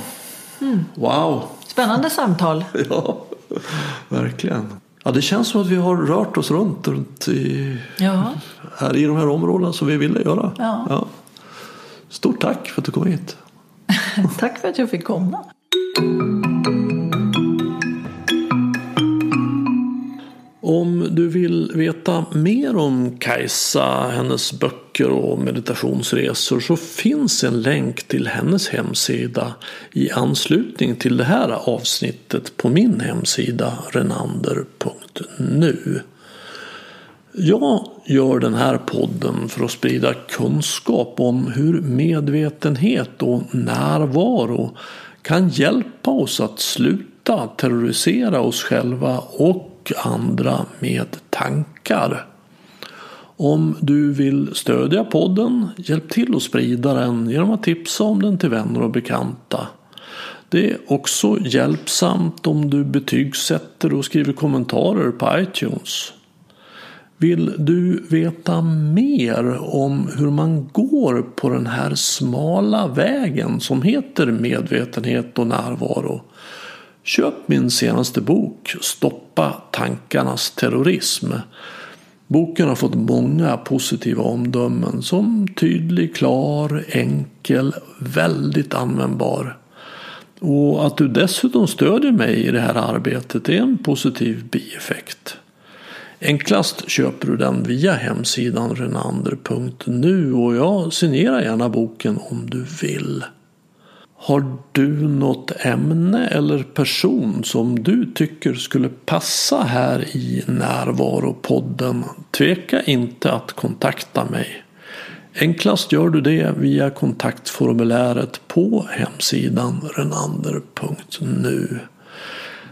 Wow. Spännande samtal. [LAUGHS] Ja, verkligen. Ja, det känns som att vi har rört oss runt, runt i, Ja, här i de här områdena som vi ville göra. Ja. Stort tack för att du kom hit. [LAUGHS] tack för att jag fick komma. Om du vill veta mer om Kajsa, hennes böcker och meditationsresor så finns en länk till hennes hemsida i anslutning till det här avsnittet på min hemsida renander.nu. Jag gör den här podden för att sprida kunskap om hur medvetenhet och närvaro kan hjälpa oss att sluta terrorisera oss själva och andra med tankar. Om du vill stödja podden, hjälp till att sprida den genom att tipsa om den till vänner och bekanta. Det är också hjälpsamt om du betygsätter och skriver kommentarer på iTunes. Vill du veta mer om hur man går på den här smala vägen som heter medvetenhet och närvaro? Köp min senaste bok Stoppa tankarnas terrorism. Boken har fått många positiva omdömen som tydlig, klar, enkel, väldigt användbar. Och att du dessutom stödjer mig i det här arbetet är en positiv bieffekt. Enklast köper du den via hemsidan renander.nu och jag signerar gärna boken om du vill. Har du något ämne eller person som du tycker skulle passa här i Närvaropodden? Tveka inte att kontakta mig. Enklast gör du det via kontaktformuläret på hemsidan renander.nu.